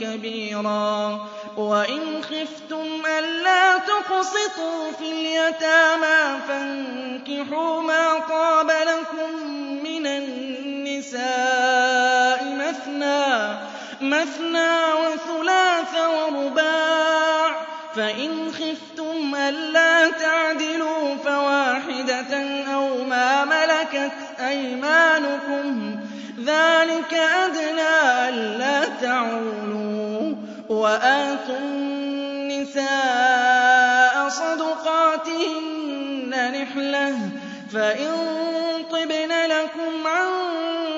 كبيرا. وإن خفتم ألا تقسطوا في اليتامى فانكحوا ما طاب لكم من النساء مثنى مثنى وثلاث ورباع. فإن خفتم ألا تعدلوا فواحدة أو ما ملكت أيمانكم ذلك أدنى ألا تعولوا وآتوا النساء صدقاتهن نحلة فإن طبن لكم عن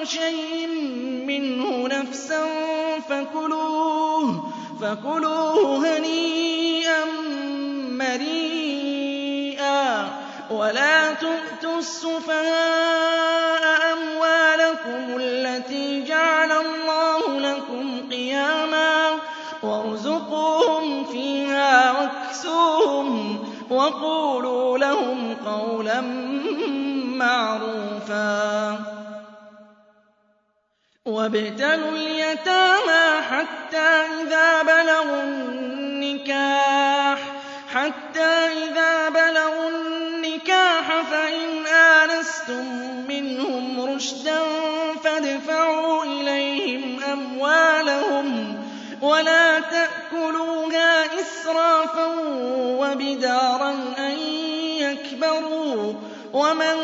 شيء منه نفسا فكلوه فكلوه هنيئا مريئا ولا تؤتوا السفهاء وقولوا لهم قولا معروفا. وابتلوا اليتامى حتى إذا بلغوا النكاح حتى إذا بلغوا النكاح فإن آنستم منهم رشدا فادفعوا إليهم أموالهم ولا وبدارا أن يكبروا ومن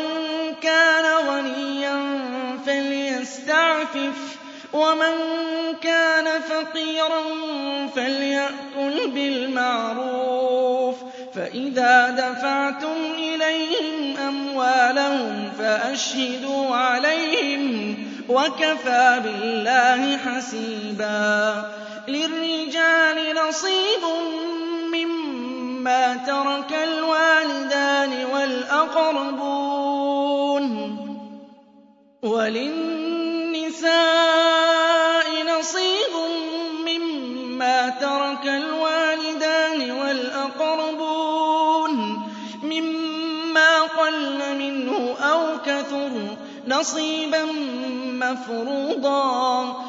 كان غنيا فليستعفف ومن كان فقيرا فليأكل بالمعروف فإذا دفعتم إليهم أموالهم فأشهدوا عليهم وكفى بالله حسيبا للرجال نصيب مما ترك الوالدان والأقربون وللنساء نصيب مما ترك الوالدان والأقربون مما قل منه أو كثر نصيبا مفروضا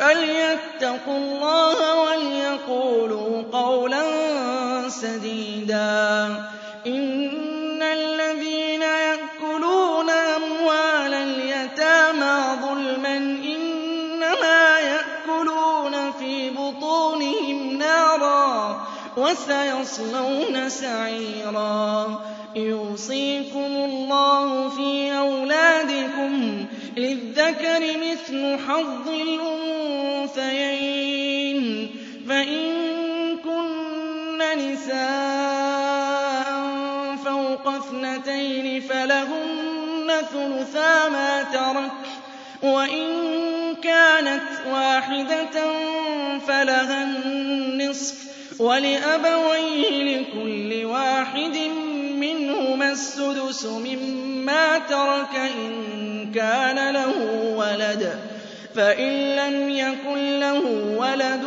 فليتقوا الله وليقولوا قولا سديدا إن الذين يأكلون أموال اليتامى ظلما إنما يأكلون في بطونهم نارا وسيصلون سعيرا يوصيكم الله في أولادكم للذكر مثل حظ الأنثيين. فإن كن نساء فوق اثنتين فلهن ثلثا ما ترك وإن كانت واحدة فلها النصف ولأبويه لكل واحد منهما السدس مما ترك إن كان له ولد. فإن لم يكن له ولد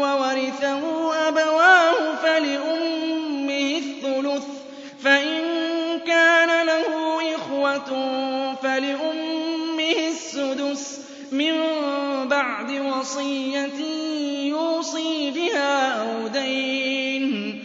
وورثه أبواه فلأمه الثلث. فإن كان له إخوة فلأمه لأمه السدس. من بعد وصية يوصي بها أو دين.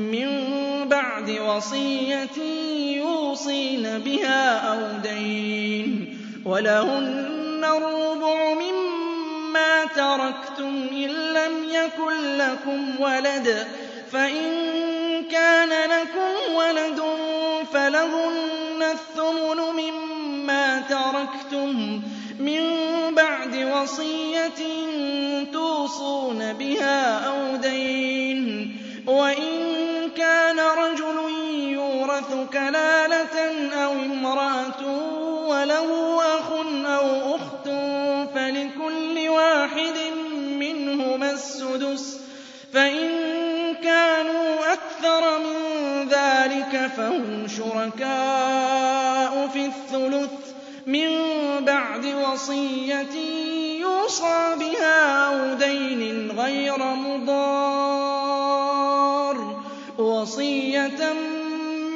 مِن بَعْدِ وَصِيَّةٍ يُوصِينَ بِهَا أَوْ دَيْنٍ ۚ وَلَهُنَّ الرُّبُعُ مِمَّا تَرَكْتُمْ إِن لَّمْ يَكُن لَّكُمْ وَلَدٌ فَإِن كَانَ لَكُمْ وَلَدٌ فَلَهُنَّ الثُّمُنُ مِمَّا تَرَكْتُم مِّن بَعْدِ وَصِيَّةٍ تُوصُونَ بِهَا أَوْ دَيْنٍ ۗ وَإِن كَانَ رَجُلٌ يُورَثُ كَلَالَةً أَوْ امْرَأَةٌ وَلَهُ أَخٌ أَوْ أُخْتٌ فَلِكُلِّ وَاحِدٍ مِّنْهُمَا السُّدُسُ ۚ فَإِن كَانُوا أَكْثَرَ مِن ذَٰلِكَ فَهُمْ شُرَكَاءُ فِي الثُّلُثِ مِن بَعْدِ وَصِيَّةٍ يُوصَىٰ بِهَا أَوْ دَيْنٍ غَيْرَ مُضَارٍّ ۚ وَصِيَّةً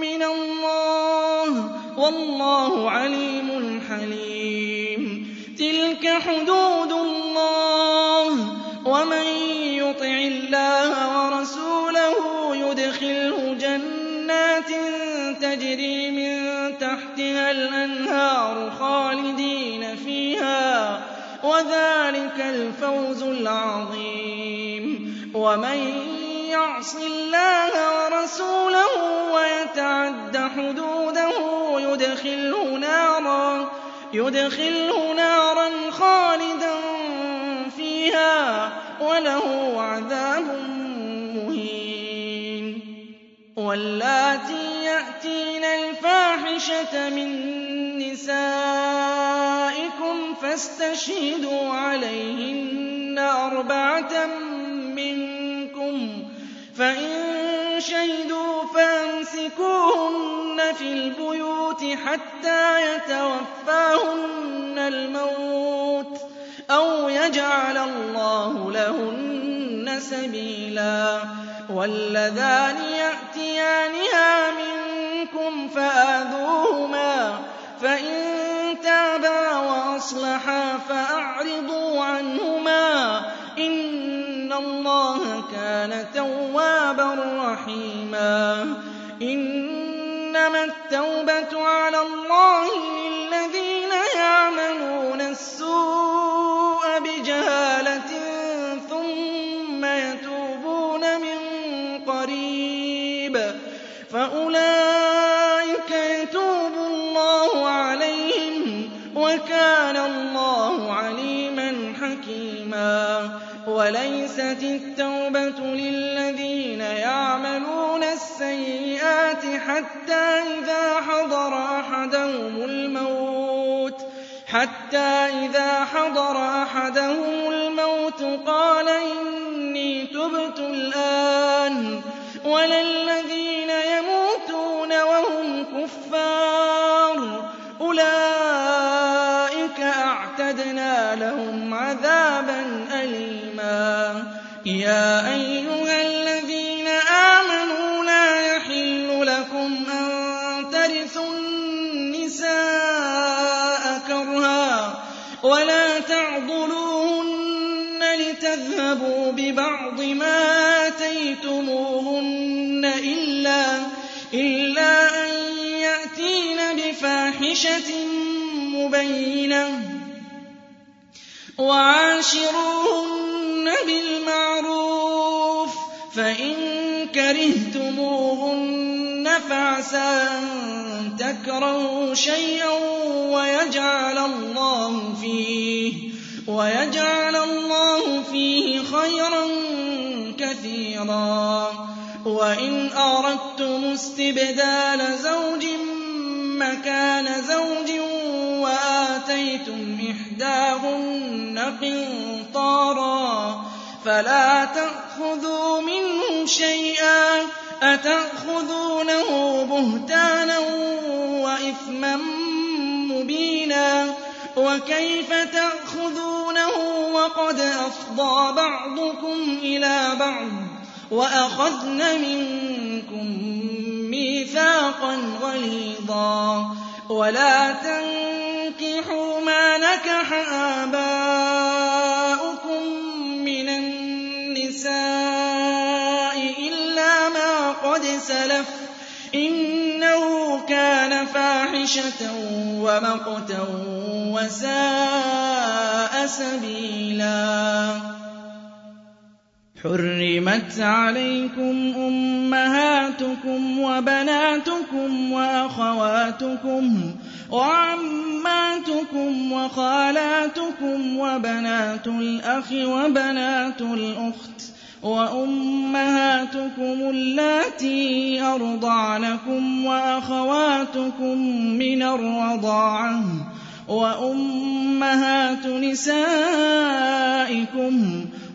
مِّنَ اللَّهِ ۗ وَاللَّهُ عَلِيمٌ حَلِيمٌ. تِلْكَ حُدُودُ اللَّهِ ۚ وَمَن يُطِعِ اللَّهَ وَرَسُولَهُ يُدْخِلْهُ جَنَّاتٍ تَجْرِي مِن تَحْتِهَا الْأَنْهَارُ خَالِدِينَ فِيهَا ۚ وَذَٰلِكَ الْفَوْزُ الْعَظِيمُ. وَمَن يَعْصِ اللَّهَ وَرَسُولَهُ وَيَتَعَدَّ حُدُودَهُ يُدْخِلْهُ نَارًا خَالِدًا فِيهَا وَلَهُ عَذَابٌ مُّهِينٌ. وَاللَّاتِي يَأْتِينَ الْفَاحِشَةَ مِن نِّسَائِكُمْ فَاسْتَشْهِدُوا عَلَيْهِنَّ أَرْبَعَةً فَإِن شَهِدُوا فَأَمْسِكُوهُنَّ فِي الْبُيُوتِ حَتَّىٰ يَتَوَفَّاهُنَّ الْمَوْتُ أَوْ يَجْعَلَ اللَّهُ لَهُنَّ سَبِيلًا وَاللَّذَانِ يَأْتِيَانِهَا مِنكُمْ فَآذُوهُمَا ۖ فَإِن تَابَا وَأَصْلَحَا فَأَعْرِضُوا عَنْهُمَا ۗ اللَّهَ كَانَ تَوَّابًا رَّحِيمًا. إِنَّمَا التَّوْبَةُ عَلَى اللَّهِ لِلَّذِينَ يَعْمَلُونَ السُّوءَ بِجَهَالَةٍ ثُمَّ يَتُوبُونَ مِن قَرِيبٍ. فَأُولَٰئِكَ وَلَيْسَتِ التَّوْبَةُ لِلَّذِينَ يَعْمَلُونَ السَّيِّئَاتِ حَتَّىٰ إِذَا حَضَرَ أَحَدَهُمُ الْمَوْتُ قَالَ إِنِّي تُبْتُ الْآنَ ۖ وَلَا الَّذِينَ يَمُوتُونَ وَهُمْ كُفَّارٌ ۚ أُولَٰئِكَ أَعْتَدْنَا لَهُمْ عَذَابًا أَلِيمًا. يَا أَيُّهَا الَّذِينَ آمَنُوا لَا يَحِلُّ لَكُمْ أَن تَرِثُوا النِّسَاءَ كَرْهًا وَلَا تَعْضُلُوهُنَّ لِتَذْهَبُوا بِبَعْضِ مَا آتَيْتُمُوهُنَّ إِلَّا أَن يَأْتِينَ بِفَاحِشَةٍ مُّبَيِّنَةٍ ۚ. وَعَاشِرُوهُنَّ بِالْمَعْرُوفِ ۚ فَإِن كَرِهْتُمُوهُنَّ فَعَسَىٰ أَن تَكْرَهُوا شَيْئًا وَيَجْعَلَ اللَّهُ فِيهِ خَيْرًا كَثِيرًا كَثِيرًا. وَإِنْ أَرَدتُّمُ اسْتِبْدَالَ زَوْجٍ مَّكَانَ زَوْجٍ وَآتَيْتُمْ إِحْدَاهُنَّ قِنطَارًا فَلَا تَأْخُذُوا مِنْهُ شَيْئًا ۚ أَتَأْخُذُونَهُ بُهْتَانًا وَإِثْمًا مُّبِينًا وَكَيْفَ تَأْخُذُونَهُ وَقَدْ أَفْضَىٰ بَعْضُكُمْ إِلَىٰ بَعْضٍ وَأَخَذْنَ مِنكُم مِّيثَاقًا غَلِيظًا وَلَا تَنكِحُوا مَا نَكَحَ آبَاؤُكُم مِّنَ النِّسَاءِ إِلَّا مَا قَدْ سَلَفَ ۚ إِنَّهُ كَانَ فَاحِشَةً وَمَقْتًا وَسَاءَ سَبِيلًا حُرِّمَتْ عَلَيْكُمْ أُمَّهَاتُكُمْ وَبَنَاتُكُمْ وَأَخَوَاتُكُمْ وَعَمَّاتُكُمْ وَخَالَاتُكُمْ وَبَنَاتُ الْأَخِ وَبَنَاتُ الْأُخْتِ وَأُمَّهَاتُكُمُ اللَّاتِي أَرْضَعْنَكُمْ وَأَخَوَاتُكُم مِّنَ الرَّضَاعَةِ وَأُمَّهَاتُ نِسَائِكُمْ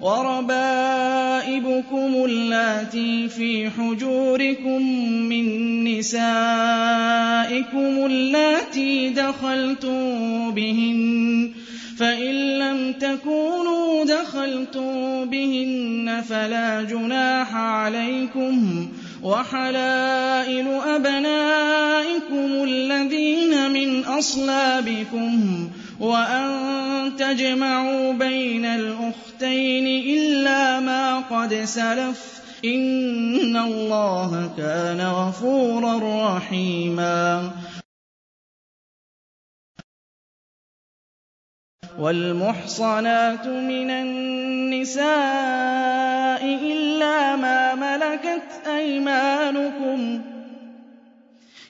وَرَبَائِبُكُمُ اللَّاتِي فِي حُجُورِكُم مِّن نِّسَائِكُمُ اللَّاتِي دَخَلْتُم بِهِنَّ فَإِن لَّمْ تَكُونُوا دَخَلْتُم بِهِنَّ فَلَا جُنَاحَ عَلَيْكُمْ ۚ وَحَلَائِلُ أَبْنَائِكُمُ الَّذِينَ مِنْ أَصْلَابِكُمْ وَأَن تَجْمَعُوا بَيْنَ الْأُخْتَيْنِ إِلَّا مَا قَدْ سَلَفَ ۚ. إِنَّ اللَّهَ كَانَ غَفُورًا رَّحِيمًا. وَالْمُحْصَنَاتُ مِنَ النِّسَاءِ إِلَّا مَا مَلَكَتْ أَيْمَانُكُمْ ۖ.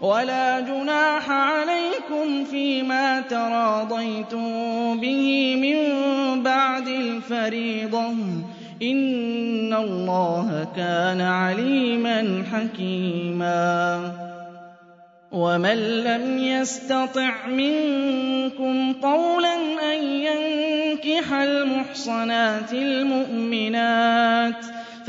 وَلَا جُنَاحَ عَلَيْكُمْ فِيمَا تَرَاضَيْتُم بِهِ مِن بَعْدِ الْفَرِيضَةِ ۚ. إِنَّ اللَّهَ كَانَ عَلِيمًا حَكِيمًا. وَمَن لَّمْ يَسْتَطِعْ مِنكُمْ طَوْلًا أَن يَنكِحَ الْمُحْصَنَاتِ الْمُؤْمِنَاتِ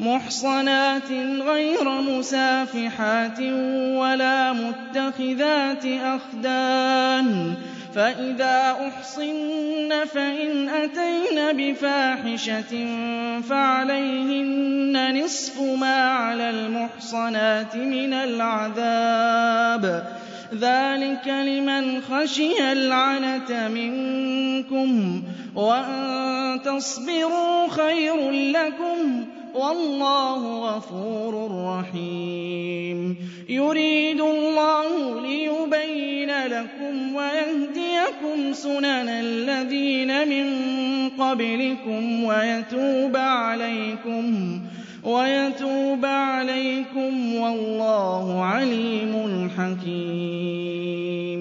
مُحْصَنَاتٍ غَيْرَ مُسَافِحَاتٍ وَلَا مُتَّخِذَاتِ أَخْدَانٍ ۚ فَإِذَا أُحْصِنَّ فَإِنْ أَتَيْنَ بِفَاحِشَةٍ فَعَلَيْهِنَّ نِصْفُ مَا عَلَى الْمُحْصَنَاتِ مِنَ الْعَذَابِ ۚ. ذَٰلِكَ لِمَنْ خَشِيَ الْعَنَتَ مِنكُمْ ۚ وَأَن تَصْبِرُوا خَيْرٌ لَّكُمْ ۗ وَاللَّهُ غَفُورٌ رَّحِيمٌ. يُرِيدُ اللَّهُ لِيُبَيِّنَ لَكُمْ وَيَهْدِيَكُمْ سُنَنَ الَّذِينَ مِن قَبْلِكُمْ وَيَتُوبَ عَلَيْكُمْ وَيَتُوبَ عَلَيْكُمْ وَاللَّهُ عَلِيمٌ حَكِيمٌ.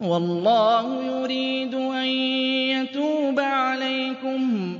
وَاللَّهُ يُرِيدُ أَن يَتُوبَ عَلَيْكُمْ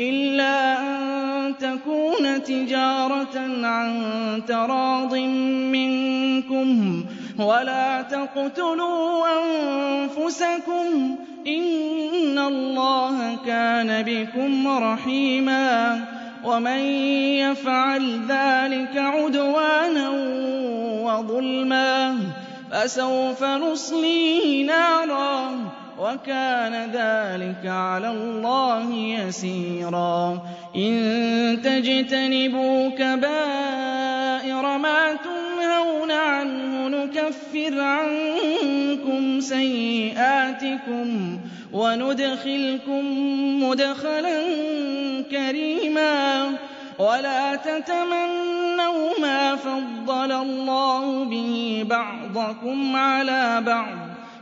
إِلَّا أَن تَكُونَ تِجَارَةً عَن تَرَاضٍ مِّنكُمْ وَلَا تَقْتُلُوا أَنفُسَكُمْ ۚ إِنَّ اللَّهَ كَانَ بِكُمْ رَحِيمًا وَمَن يَفْعَلْ ذَٰلِكَ عُدْوَانًا وَظُلْمًا فَسَوْفَ نُصْلِيهِ نَارًا ۚ وَكَانَ ذَٰلِكَ عَلَى اللَّهِ يَسِيرًا. إِن تَجْتَنِبُوا كَبَائِرَ مَا تُنْهَوْنَ عَنْهُ نُكَفِّرْ عَنكُمْ سَيِّئَاتِكُمْ وَنُدْخِلْكُم مُّدْخَلًا كَرِيمًا. وَلَا تَتَمَنَّوْا مَا فَضَّلَ اللَّهُ بِهِ بَعْضَكُمْ عَلَىٰ بَعْضٍ ۚ.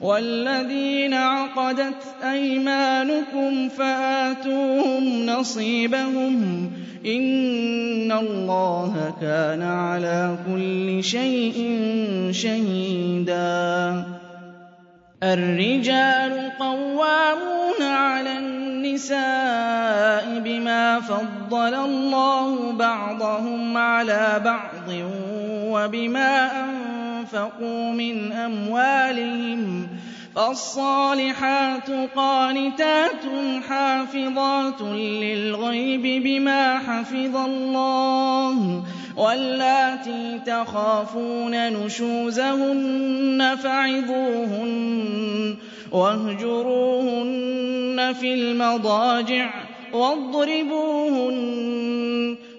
وَالَّذِينَ عَقَدَتْ أَيْمَانُكُمْ فَآتُوهُمْ نَصِيبَهُمْ ۖ إِنَّ اللَّهَ كَانَ عَلَىٰ كُلِّ شَيْءٍ شَهِيدًا. الرِّجَالُ قَوَّامُونَ عَلَى النِّسَاءِ بِمَا فَضَّلَ اللَّهُ بَعْضَهُمْ عَلَىٰ بَعْضٍ وَبِمَا أَنفَقُوا مِنْ أَمْوَالِهِمْ ۚ فَالصَّالِحَاتُ قَانِتَاتٌ حَافِظَاتٌ لِّلْغَيْبِ بِمَا حَفِظَ اللَّهُ ۚ وَاللَّاتِي تَخَافُونَ نُشُوزَهُنَّ فَعِظُوهُنَّ وَاهْجُرُوهُنَّ فِي الْمَضَاجِعِ وَاضْرِبُوهُنَّ ۖ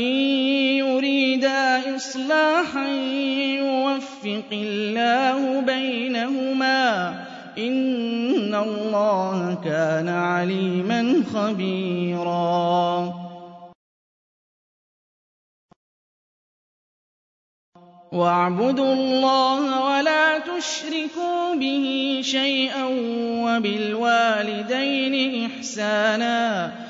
إِن يُرِيدَا إِصْلَاحًا يُوَفِّقِ اللَّهُ بَيْنَهُمَا ۗ إِنَّ اللَّهَ كَانَ عَلِيمًا خَبِيرًا وَاعْبُدُوا اللَّهَ وَلَا تُشْرِكُوا بِهِ شَيْئًا وَبِالْوَالِدَيْنِ إِحْسَانًا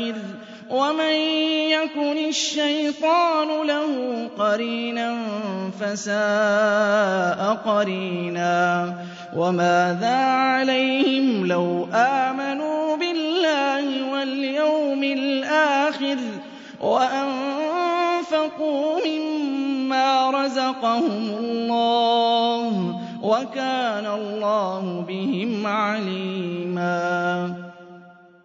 الْآخِرِ وَمَن يَكُنِ الشَّيْطَانُ لَهُ قَرِينًا فَسَاءَ قَرِينًا وَمَاذَا عَلَيْهِمْ لَوْ آمَنُوا بِاللَّهِ وَالْيَوْمِ الْآخِرِ وَأَنفَقُوا مِمَّا رَزَقَهُمُ اللَّهُ ۚ وَكَانَ اللَّهُ بِهِمْ عَلِيمًا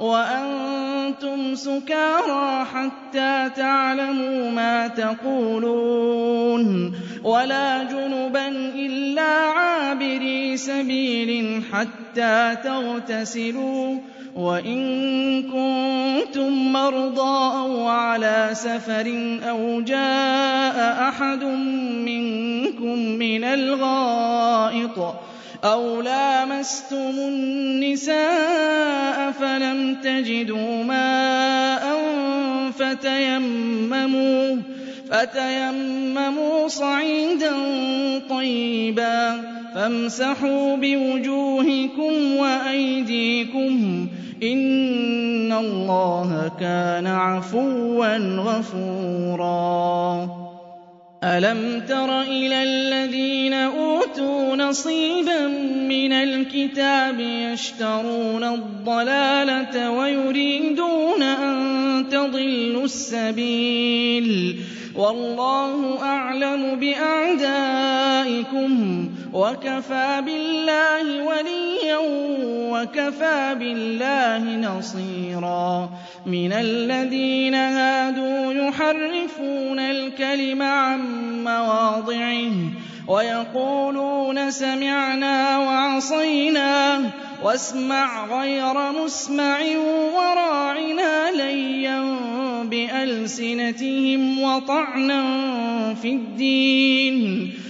وأنتم سكارى حتى تعلموا ما تقولون ولا جنبا إلا عابري سبيل حتى تغتسلوا وَإِن كُنتُم مَّرْضَىٰ أَوْ عَلَىٰ سَفَرٍ أَوْ جَاءَ أَحَدٌ مِّنكُم مِّنَ الْغَائِطِ أَوْ لَامَسْتُمُ النِّسَاءَ فَلَمْ تَجِدُوا مَاءً فَتَيَمَّمُوا فَتَيَمَّمُوا صَعِيدًا طَيِّبًا فَامْسَحُوا بِوُجُوهِكُمْ وَأَيْدِيكُمْ ۗ إِنَّ اللَّهَ كَانَ عَفُوًّا غَفُورًا أَلَمْ تَرَ إِلَى الَّذِينَ أُوتُوا نَصِيبًا مِّنَ الْكِتَابِ يَشْتَرُونَ الضَّلَالَةَ وَيُرِيدُونَ أَن تَضِلُّوا السَّبِيلَ وَاللَّهُ أَعْلَمُ بِأَعْدَائِكُمْ ۚ وَكَفَىٰ بِاللَّهِ وَلِيًّا وَكَفَىٰ بِاللَّهِ نَصِيرًا. مِّنَ الَّذِينَ هَادُوا يُحَرِّفُونَ الْكَلِمَ عَن مَّوَاضِعِهِ وَيَقُولُونَ سَمِعْنَا وَعَصَيْنَا وَاسْمَعْ غَيْرَ مُسْمَعٍ وَرَاعِنَا لَيًّا بِأَلْسِنَتِهِمْ وَطَعْنًا فِي الدِّينِ.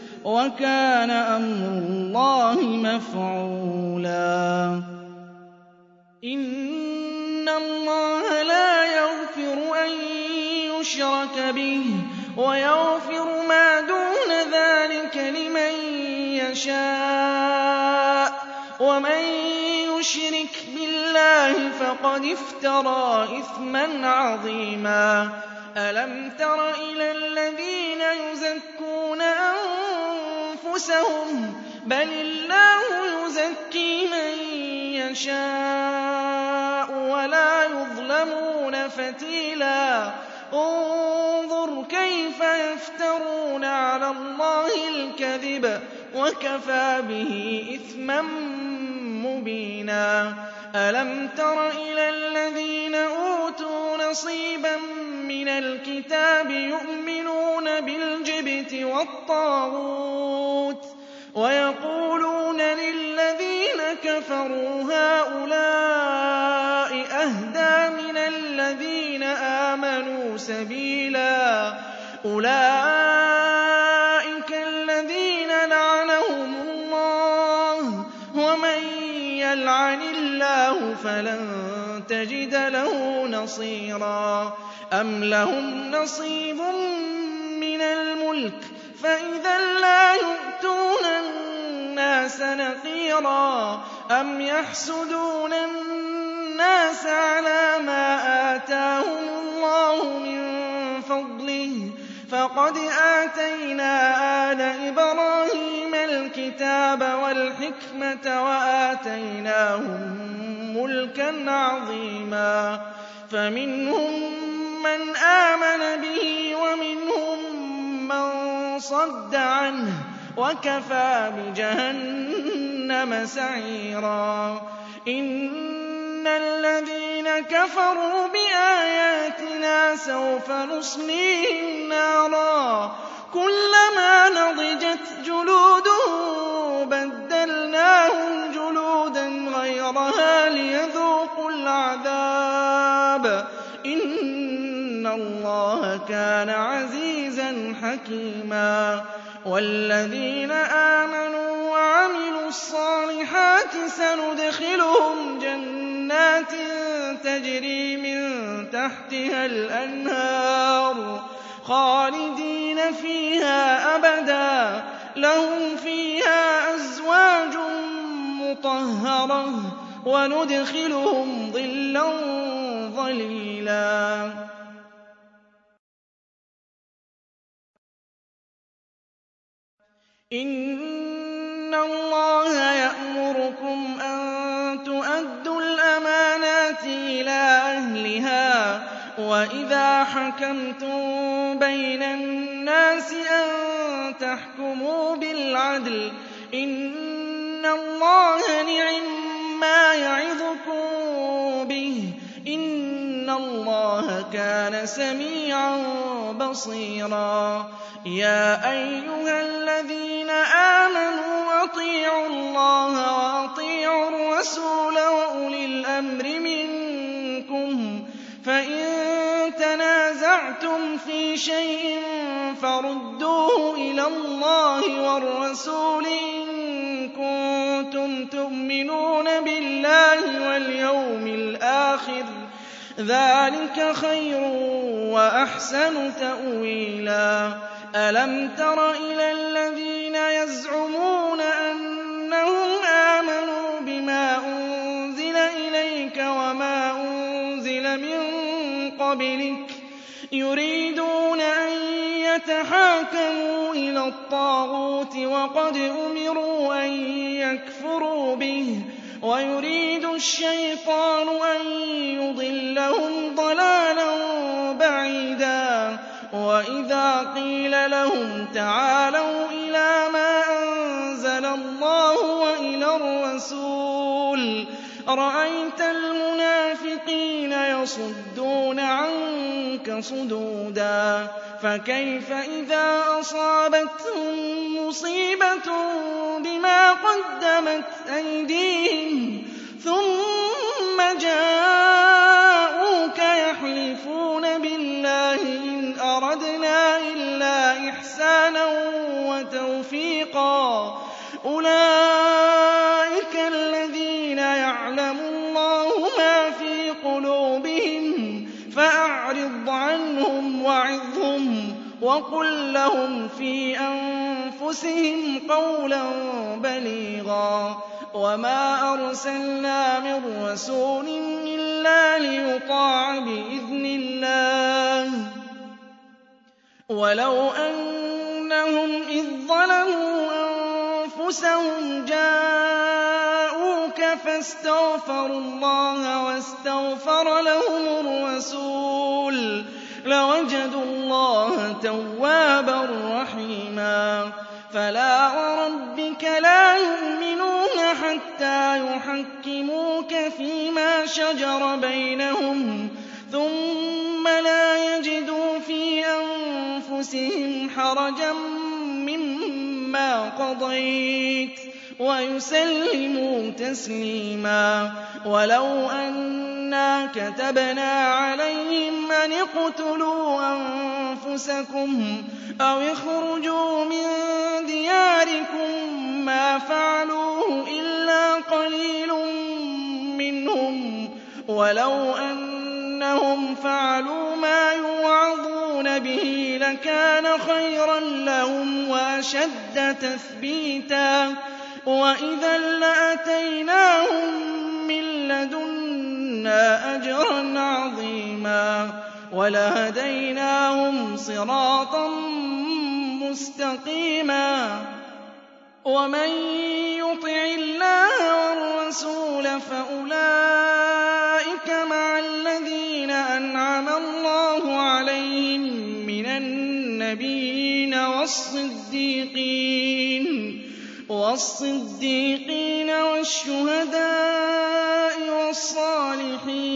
وَكَانَ أَمْرُ اللَّهِ مَفْعُولًا. إِنَّ اللَّهَ لَا يَغْفِرُ أَن يُشْرَكَ بِهِ وَيَغْفِرُ مَا دُونَ ذَٰلِكَ لِمَن يَشَاءُ ۚ. وَمَن يُشْرِكْ بِاللَّهِ فَقَدِ افْتَرَىٰ إِثْمًا عَظِيمًا. أَلَمْ تَرَ إِلَى الَّذِينَ يُزَكُّونَ أَنفُسَهُم ۚ بَلِ اللَّهُ يُزَكِّي مَن يَشَاءُ وَلَا يُظْلَمُونَ فَتِيلًا. انظُرْ كَيْفَ يَفْتَرُونَ عَلَى اللَّهِ الْكَذِبَ وَكَفَىٰ بِهِ إِثْمًا مُّبِينًا. أَلَمْ تَرَ إِلَى الَّذِينَ أُوتُوا نَصِيبًا مِّنَ الْكِتَابِ يُؤْمِنُونَ بِالْجِبْتِ وَالطَّاغُوتِ وَيَقُولُونَ لِلَّذِينَ كَفَرُوا هَٰؤُلَاءِ أَهْدَىٰ مِنَ الَّذِينَ آمَنُوا سَبِيلًا أُولَٰئِكَ الَّذِينَ لَعَنَهُمُ اللَّهُ ۖ وَمَن يَلْعَنِ اللَّهُ فَلَن تَجِدَ لَهُ نَصِيرًا أَمْ لَهُمْ نَصِيبٌ مِّنَ الْمُلْكِ فَإِذًا لَّا يُؤْتُونَ النَّاسَ نَقِيرًا أَمْ يَحْسُدُونَ النَّاسَ عَلَىٰ مَا آتَاهُمُ اللَّهُ مِن فَضْلِهِ ۖ فَقَدْ آتَيْنَا آلَ إِبْرَاهِيمَ الْكِتَابَ وَالْحِكْمَةَ وَآتَيْنَاهُم مُّلْكًا عَظِيمًا فَمِنْهُم مَّنْ آمَنَ بِهِ وَمِنْهُم وَصَدَّ عَنْهُ وَكَفَىٰ بِجَهَنَّمَ سَعِيرًا. إِنَّ الَّذِينَ كَفَرُوا بِآيَاتِنَا سَوْفَ نُصْلِيهِمْ نَارًا كُلَّمَا نَضِجَتْ اللَّهَ كَانَ عَزِيزًا حَكِيمًا. وَالَّذِينَ آمَنُوا وَعَمِلُوا الصَّالِحَاتِ سَنُدْخِلُهُمْ جَنَّاتٍ تَجْرِي مِن تَحْتِهَا الْأَنْهَارُ خَالِدِينَ فِيهَا أَبَدًا ۖ. لَّهُمْ فِيهَا أَزْوَاجٌ مُّطَهَّرَةٌ ۖ وَنُدْخِلُهُمْ ظِلًّا ظَلِيلًا. إِنَّ اللَّهَ يَأْمُرُكُمْ أَن تُؤَدُّوا الْأَمَانَاتِ إِلَىٰ أَهْلِهَا ۖ وَإِذَا حَكَمْتُم بَيْنَ النَّاسِ أَن تَحْكُمُوا بِالْعَدْلِ ۚ إِنَّ اللَّهَ نِعِمَّا يَعِظُكُم بِهِ ۗ إِنَّ اللَّهَ كَانَ سَمِيعًا بَصِيرًا يَا أَيُّهَا الَّذِينَ آمَنُوا أَطِيعُوا اللَّهَ وَأَطِيعُوا الرَّسُولَ وَأُولِي الْأَمْرِ مِنكُمْ ۖ فَإِن تَنَازَعْتُمْ فِي شَيْءٍ فَرُدُّوهُ إِلَى اللَّهِ وَالرَّسُولِ إِن كُنتُمْ تُؤْمِنُونَ بِاللَّهِ وَالْيَوْمِ الْآخِرِ ۚ ذَٰلِكَ خَيْرٌ وَأَحْسَنُ تَأْوِيلًا. أَلَمْ تَرَ إِلَى الَّذِينَ يَزْعُمُونَ أَنَّهُمْ آمَنُوا بِمَا أُنزِلَ إِلَيْكَ وَمَا أُنزِلَ مِن قَبْلِكَ يُرِيدُونَ أَن يَتَحَاكَمُوا إِلَى الطَّاغُوتِ وَقَدْ أُمِرُوا أَن يَكْفُرُوا بِهِ ۖ وَيُرِيدُ الشَّيْطَانُ أَن يُضِلَّهُمْ ضَلَالًا بَعِيدًا وَإِذَا قِيلَ لَهُمْ تَعَالَوْا إِلَىٰ مَا أَنزَلَ اللَّهُ وَإِلَى الرَّسُولِ رَأَيْتَ الْمُنَافِقِينَ يَصُدُّونَ عَنكَ صُدُودًا فَكَيْفَ إِذَا أَصَابَتْهُم مُّصِيبَةٌ بِمَا قَدَّمَتْ أَيْدِيهِمْ ثُمَّ جَاءُوكَ وَتَوْفِيقًا أُولَٰئِكَ الَّذِينَ يَعْلَمُ اللَّهُ مَا فِي قُلُوبِهِمْ فَأَعْرِضْ عَنْهُمْ وَعِظْهُمْ وَقُل لَّهُمْ فِي أَنفُسِهِمْ قَوْلًا بَلِيغًا. وَمَا أَرْسَلْنَا مِن رَّسُولٍ إِلَّا لِيُطَاعَ بِإِذْنِ اللَّهِ ۚ. وَلَوْ أَنَّهُمْ إِذ ظَّلَمُوا أَنفُسَهُمْ جَاءُوكَ فَاسْتَغْفَرُوا اللَّهَ وَاسْتَغْفَرَ لَهُمُ الرَّسُولُ لَوَجَدُوا اللَّهَ تَوَّابًا رَّحِيمًا. فَلَا وَرَبِّكَ لَا يُؤْمِنُونَ حَتَّىٰ يُحَكِّمُوكَ فِيمَا شَجَرَ بَيْنَهُمْ ثُمَّ لَا يَجِدُوا فِي أَنفُسِهِمْ حَرَجًا مِّمَّا قَضَيْتَ وَيُسَلِّمُوا تَسْلِيمًا وَلَوْ أَنَّا كَتَبْنَا عَلَيْهِمْ أَنِ اقْتُلُوا أَنفُسَكُمْ أَوِ اخْرُجُوا مِن دِيَارِكُم مَّا فَعَلُوهُ إِلَّا قَلِيلٌ مِّنْهُمْ ۖ وَلَوْ أَنَّهُمْ فَعَلُوا مَا يُوعَظُونَ بِهِ لَكَانَ خَيْرًا لَّهُمْ وَأَشَدَّ تَثْبِيتًا وَإِذًا لَّآتَيْنَاهُم مِّن لَّدُنَّا أَجْرًا عَظِيمًا وَلَهَدَيْنَاهُمْ صِرَاطًا مُّسْتَقِيمًا وَمَن يُطِعِ اللَّهَ وَالرَّسُولَ فَأُولَٰئِكَ مَعَ الَّذِينَ أَنْعَمَ اللَّهُ عَلَيْهِم مِّنَ النبيين والصديقين والشهداء والصالحين.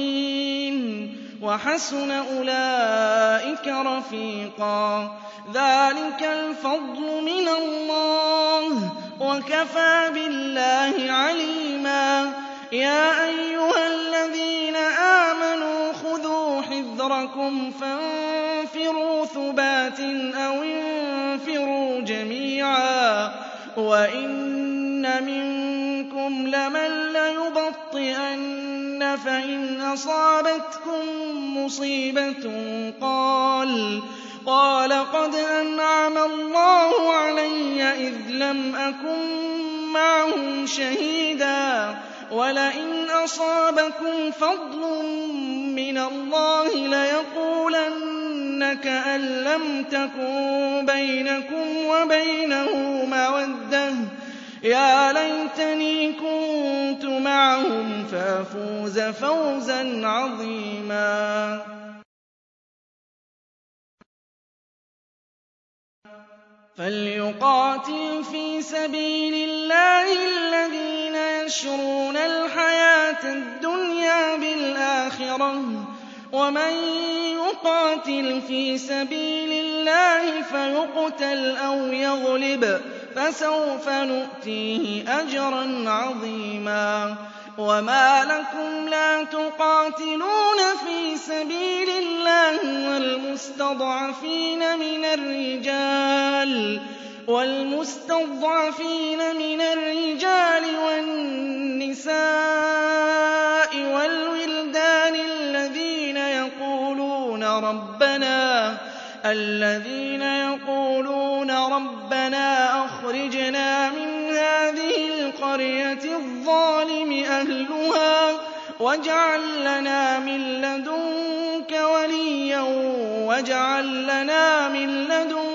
وحسن أولئك رفيقا. ذلك الفضل من الله. وكفى بالله عليما. يا أيها الذين آمنوا خذوا حذركم فانفروا ثبات أو انفروا جميعا وإن منكم لمن ليبطئن فإن أصابتكم مصيبة قال قال قد أنعم الله علي إذ لم أكن معهم شهيدا ولئن أصابكم فضل من الله ليقولن كأن لم تكن بينكم وبينه مودة. يا ليتني كنت معهم فأفوز فوزا عظيما. فليقاتل في سبيل الله الذين يشرون الحياة الدنيا بالآخرة ومن يقاتل في سبيل الله فيقتل أو يغلب فسوف نؤتيه أجرا عظيما وما لكم لا تقاتلون في سبيل الله والمستضعفين من الرجال والمستضعفين من الرجال والنساء والولدان الذين يقولون ربنا الذين يقولون ربنا أخرجنا من هذه القرية الظالم أهلها واجعل لنا من لدنك وليا واجعل لنا من لدنك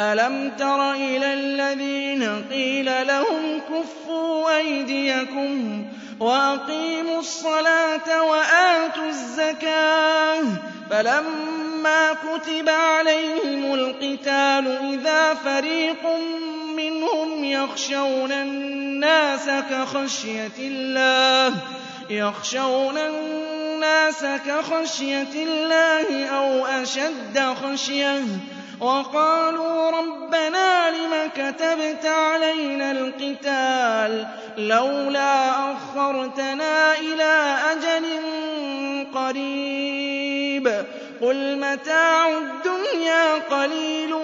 ألم تر إلى الذين قيل لهم كفوا أيديكم وأقيموا الصلاة وآتوا الزكاة فلما كتب عليهم القتال إذا فريق منهم يخشون الناس كخشية الله يخشون الناس كخشية الله أو أشد خشية وقالوا ربنا لم كتبت علينا القتال لولا أخرتنا إلى أجل قريب قل متاع الدنيا قليل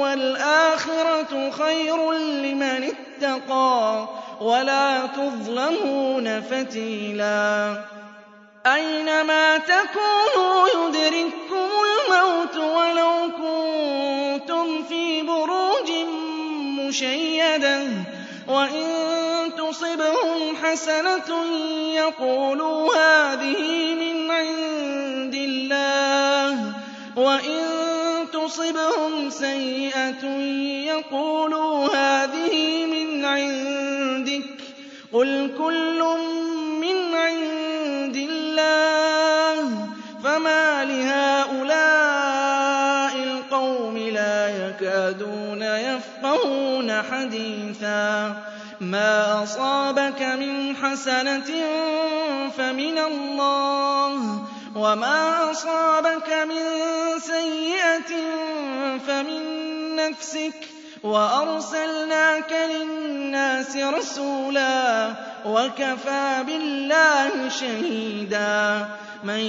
والآخرة خير لمن اتقى ولا تظلمون فتيلا أينما تكونوا يدرككم الموت ولو كنتم في بروج مشيدة وإن تصبهم حسنة يقولوا هذه من عند الله وإن تصبهم سيئة يقولوا هذه من عندك قل كل من عند الله فما لهؤلاء القوم لا يكادون يفقهون حديثا ما أصابك من حسنة فمن الله وما أصابك من سيئة فمن نفسك وأرسلناك للناس رسولا وكفى بالله شهيدا. من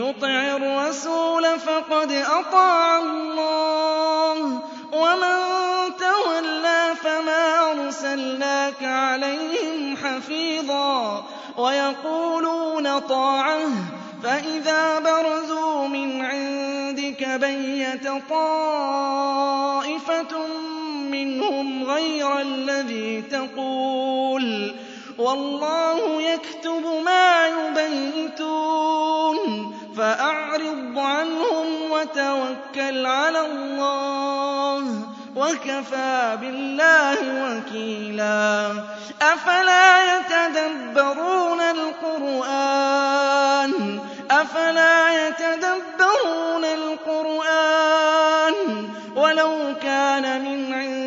يطع الرسول فقد أطاع الله ومن تولى فما أرسلناك عليهم حفيظا. ويقولون طاعة فإذا برزوا من عندك بيت طائفة مِّنْهُمْ غَيْرَ الَّذِي تَقُولُ وَاللَّهُ يَكْتُبُ مَا يُبَيِّتُونَ فَأَعْرِضْ عَنْهُمْ وَتَوَكَّلْ عَلَى اللَّهِ ۚ وَكَفَىٰ بِاللَّهِ وَكِيلًا أَفَلَا يَتَدَبَّرُونَ الْقُرْآنَ أَفَلَا يَتَدَبَّرُونَ الْقُرْآنَ وَلَوْ كَانَ مِنْ عِندِ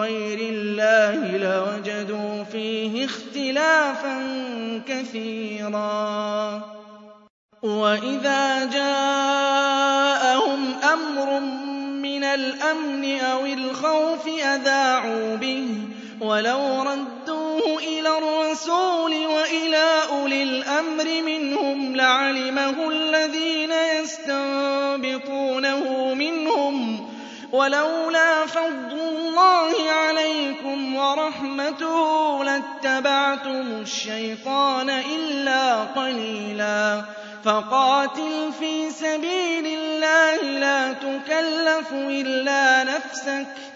غَيْرِ اللَّهِ لَوَجَدُوا فِيهِ اخْتِلَافًا كَثِيرًا. وَإِذَا جَاءَهُمْ أَمْرٌ مِّنَ الْأَمْنِ أَوِ الْخَوْفِ أَذَاعُوا بِهِ وَلَوْ رَدُّوهُ إِلَى الرَّسُولِ وَإِلَىٰ أُولِي الْأَمْرِ مِنْهُمْ لَعَلِمَهُ الَّذِينَ يَسْتَنبِطُونَهُ مِنْهُمْ ۗ وَلَوْلَا فَضْلُ اللَّهِ عَلَيْكُمْ وَرَحْمَتُهُ لَاتَّبَعْتُمُ الشَّيْطَانَ إِلَّا قَلِيلًا. فَقَاتِلْ فِي سَبِيلِ اللَّهِ لَا تُكَلَّفُ إِلَّا نَفْسَكَ.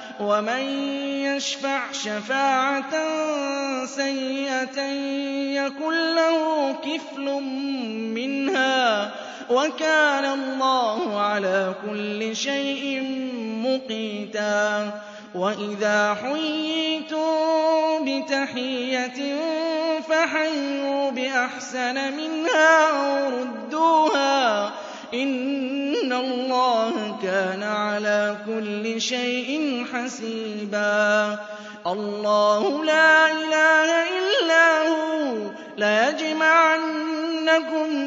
وَمَن يَشْفَعْ شَفَاعَةً سَيِّئَةً يَكُن لَّهُ كِفْلٌ مِّنْهَا ۗ وَكَانَ اللَّهُ عَلَىٰ كُلِّ شَيْءٍ مُّقِيتًا وَإِذَا حُيِّيتُم بِتَحِيَّةٍ فَحَيُّوا بِأَحْسَنَ مِنْهَا أَوْ رُدُّوهَا ۗ إِنَّ اللَّهَ كَانَ عَلَىٰ كُلِّ شَيْءٍ حَسِيبًا. اللَّهُ لَا إِلَٰهَ إِلَّا هُوَ ۚ. لَيَجْمَعَنَّكُمْ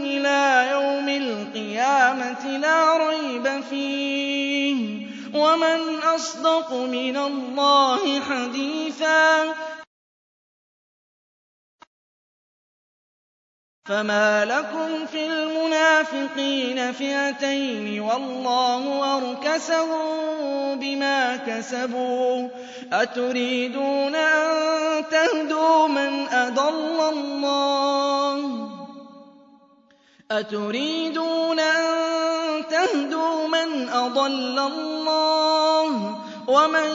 إِلَىٰ يَوْمِ الْقِيَامَةِ لَا رَيْبَ فِيهِ ۗ. وَمَنْ أَصْدَقُ مِنَ اللَّهِ حَدِيثًا فَمَا لَكُمْ فِي الْمُنَافِقِينَ فِئَتَيْنِ وَاللَّهُ أَرْكَسَهُم بِمَا كَسَبُوا ۚ أَتُرِيدُونَ أَن تَهْدُوا مَنْ أَضَلَّ اللَّهُ وَمَن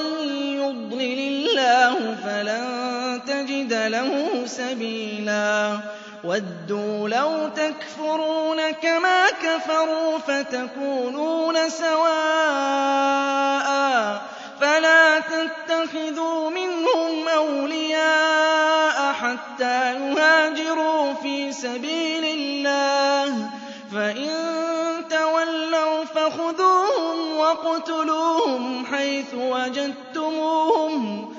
يُضْلِلِ اللَّهُ فَلَن تَجِدَ لَهُ سَبِيلًا وَدُّوا لَوْ تَكْفُرُونَ كَمَا كَفَرُوا فَتَكُونُونَ سَوَاءً فَلَا تَتَّخِذُوا مِنْهُمْ أَوْلِيَاءَ حَتَّىٰ يُهَاجِرُوا فِي سَبِيلِ اللَّهِ ۚ فَإِن تَوَلَّوْا فَخُذُوهُمْ وَاقْتُلُوهُمْ حَيْثُ وَجَدتُّمُوهُمْ ۖ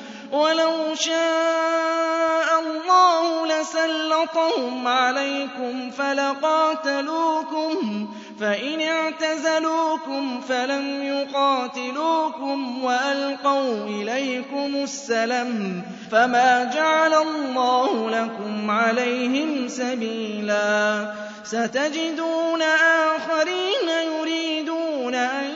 وَلَوْ شَاءَ اللَّهُ لَسَلَّطَهُمْ عَلَيْكُمْ فَلَقَاتَلُوكُمْ ۚ فَإِنِ اعْتَزَلُوكُمْ فَلَمْ يُقَاتِلُوكُمْ وَأَلْقَوْا إِلَيْكُمُ السَّلَمَ فَمَا جَعَلَ اللَّهُ لَكُمْ عَلَيْهِمْ سَبِيلًا. سَتَجِدُونَ آخَرِينَ يُرِيدُونَ أَن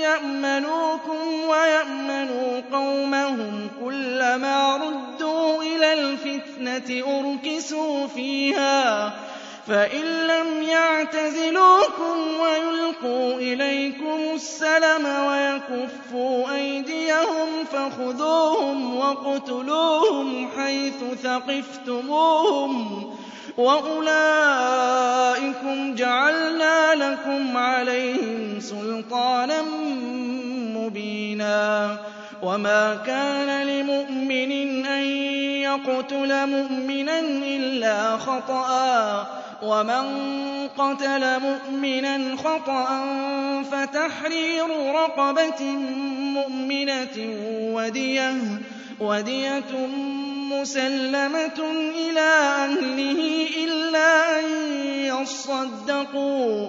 يَأْمَنُوكُمْ وَيَأْمَنُوا قَوْمَهُمْ كُلَّمَا رُدُّوا إِلَى الْفِتْنَةِ أُرْكِسُوا فِيهَا فَإِن لَّمْ يَعْتَزِلُوكُمْ وَيُلْقُوا إِلَيْكُمُ السَّلَمَ وَيَكُفُّوا أَيْدِيَهُمْ فَخُذُوهُمْ وَاقْتُلُوهُمْ حَيْثُ ثَقِفْتُمُوهُمْ ۚ وَأُولَٰئِكُمْ جَعَلْنَا لَكُمْ عَلَيْهِمْ سُلْطَانًا مُّبِينًا وَمَا كَانَ لِمُؤْمِنٍ أَن يَقْتُلَ مُؤْمِنًا إِلَّا خَطَأً ومن قتل مؤمنا خطأ فتحرير رقبة مؤمنة ودية, ودية مسلمة إلى أهله إلا أن يصدقوا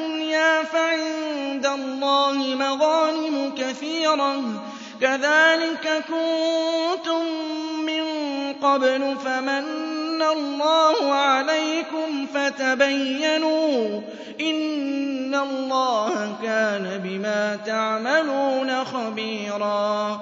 فَعِندَ اللَّهِ مَغَانِمُ كَثِيرَةٌ. كَذَٰلِكَ كُنتُم مِّن قَبْلُ فَمَنَّ اللَّهُ عَلَيْكُمْ فَتَبَيَّنُوا ۚ إِنَّ اللَّهَ كَانَ بِمَا تَعْمَلُونَ خَبِيرًا.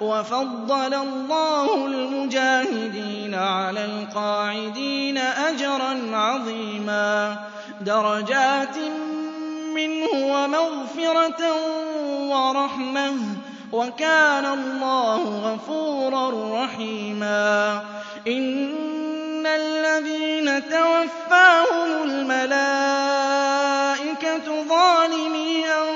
وَفَضَّلَ اللَّهُ الْمُجَاهِدِينَ عَلَى الْقَاعِدِينَ أَجْرًا عَظِيمًا. دَرَجَاتٍ مِّنْهُ وَمَغْفِرَةً وَرَحْمَةً. وَكَانَ اللَّهُ غَفُورًا رَّحِيمًا. إِنَّ الَّذِينَ تَوَفَّاهُمُ الْمَلَائِكَةُ ظَالِمِي أَنفُسِهِمْ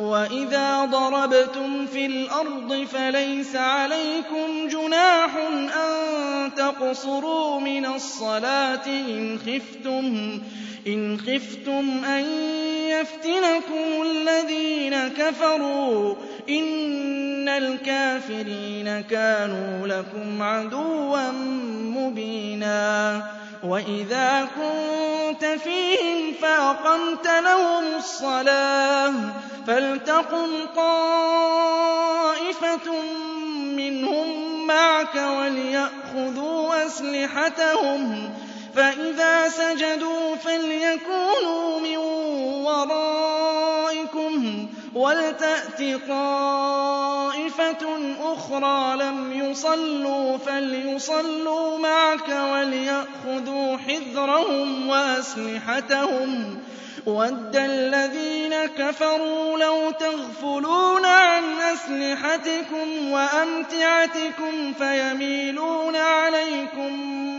وَإِذَا ضَرَبْتُمْ فِي الْأَرْضِ فَلَيْسَ عَلَيْكُمْ جُنَاحٌ أَن تَقْصُرُوا مِنَ الصَّلَاةِ إِنْ خِفْتُمْ أَن يَفْتِنَكُمُ الَّذِينَ كَفَرُوا ۚ. إِنَّ الْكَافِرِينَ كَانُوا لَكُمْ عَدُوًّا مُّبِينًا. وَإِذَا كُنتَ فِيهِمْ فَأَقَمْتَ لَهُمُ الصَّلَاةَ فَلْتَقُمْ طَائِفَةٌ مِّنْهُم مَّعَكَ وليأخذوا أسلحتهم فإذا سجدوا فليكونوا من ورائكم وَلْتَأْتِ طَائِفَةٌ أُخْرَىٰ لَمْ يُصَلُّوا فَلْيُصَلُّوا مَعَكَ وَلْيَأْخُذُوا حِذْرَهُمْ وَأَسْلِحَتَهُمْ وَدَّ الَّذِينَ كَفَرُوا لَوْ تَغْفُلُونَ عَنْ أَسْلِحَتِكُمْ وَأَمْتِعَتِكُمْ فَيَمِيلُونَ عَلَيْكُم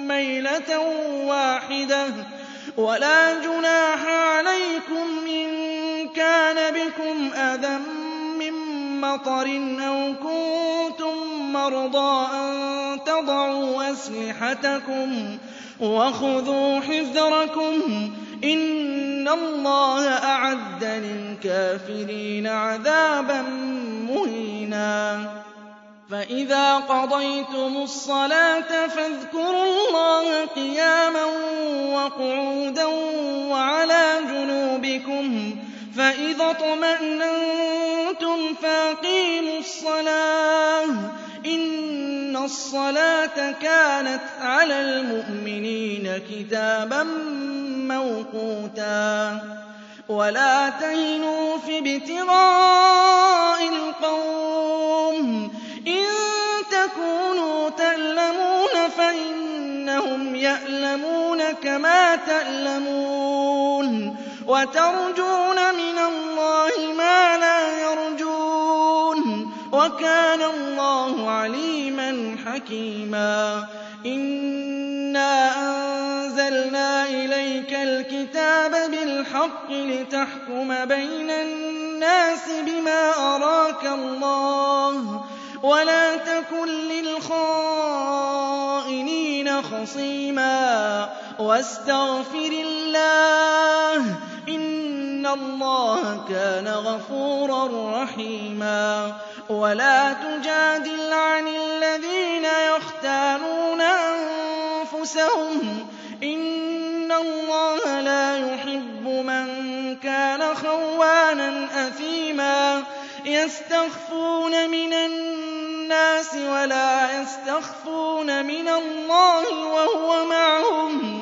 مَّيْلَةً وَاحِدَةً وَلَا جُنَاحَ عَلَيْكُمْ إِن كَانَ بِكُمْ أَذًى مِّن مَّطَرٍ أَوْ كُنتُم مَّرْضَىٰ أَن تَضَعُوا أَسْلِحَتَكُمْ وَخُذُوا حِذْرَكُمْ ۗ إِنَّ اللَّهَ أَعَدَّ لِلْكَافِرِينَ عَذَابًا مُّهِينًا. فَإِذَا قَضَيْتُمُ الصَّلَاةَ فَاذْكُرُوا اللَّهَ قِيَامًا وَقُعُودًا وَعَلَىٰ جُنُوبِكُمْ فَإِذَا اطْمَأْنَنتُمْ فَأَقِيمُوا الصَّلَاةَ ۚ إِنَّ الصَّلَاةَ كَانَتْ عَلَى الْمُؤْمِنِينَ كِتَابًا مَّوْقُوتًا. وَلَا تَهِنُوا فِي ابْتِغَاءِ الْقَوْمِ ۖ. إِن تَكُونُوا تَأْلَمُونَ فَإِنَّهُمْ يَأْلَمُونَ كَمَا تَأْلَمُونَ. وَتَرْجُونَ مِنَ اللَّهِ مَا لَا يَرْجُونَ ۗ وَكَانَ اللَّهُ عَلِيمًا حَكِيمًا إِنَّا أَنزَلْنَا إِلَيْكَ الْكِتَابَ بِالْحَقِّ لِتَحْكُمَ بَيْنَ النَّاسِ بِمَا أَرَاكَ اللَّهُ وَلَا تَكُن لِّلْخَائِنِينَ خَصِيمًا وَاسْتَغْفِرِ اللَّهَ إِنَّ اللَّهَ كَانَ غَفُورًا رَّحِيمًا وَلَا تُجَادِلْ عَنِ الَّذِينَ يَخْتَانُونَ أَنفُسَهُمْ ۚ إِنَّ اللَّهَ لَا يُحِبُّ مَن كَانَ خَوَّانًا أَثِيمًا يَسْتَخْفُونَ مِنَ النَّاسِ وَلَا يَسْتَخْفُونَ مِنَ اللَّهِ وَهُوَ مَعَهُمْ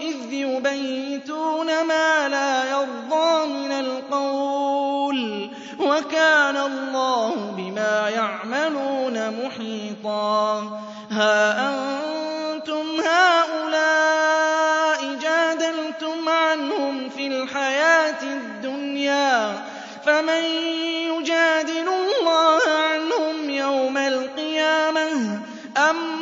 إِذْ يُبَيِّتُونَ مَا لَا يَرْضَىٰ مِنَ الْقَوْلِ ۚ وَكَانَ اللَّهُ بِمَا يَعْمَلُونَ مُحِيطًا هَا أَنتُمْ هَٰؤُلَاءِ جَادَلْتُمْ عَنْهُمْ فِي الْحَيَاةِ الدُّنْيَا فَمَن يُجَادِلُ اللَّهَ عَنْهُمْ يَوْمَ الْقِيَامَةِ أَم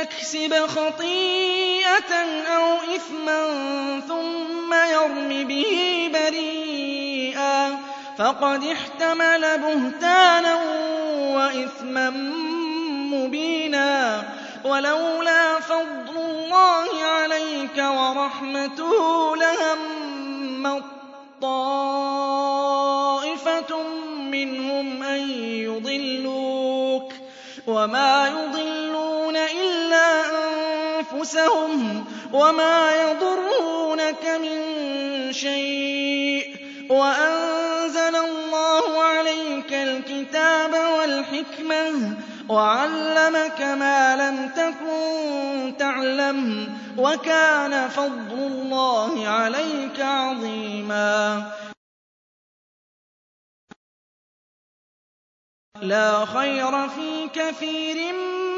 يَكْسِبْ خَطِيئَةً أَوْ إِثْمًا ثُمَّ يَرْمِ بِهِ بَرِيئًا فَقَدِ احْتَمَلَ بُهْتَانًا وَإِثْمًا مُّبِينًا وَلَوْلَا فَضْلُ اللَّهِ عَلَيْكَ وَرَحْمَتُهُ لَهَمَّت طَّائِفَةٌ مِّنْهُمْ أَن يُضِلُّوكَ وَمَا يُضِلُّونَ إِلَّا أَنفُسَهُمْ وَمَا يَضُرُّونَكَ مِن شَيْءٍ ۚ وَأَنزَلَ اللَّهُ عَلَيْكَ الْكِتَابَ وَالْحِكْمَةَ وَعَلَّمَكَ مَا لَمْ تَكُن تَعْلَمُ ۚ وَكَانَ فَضْلُ اللَّهِ عَلَيْكَ عَظِيمًا. لَّا خَيْرَ فِي كَثِيرٍ مِّن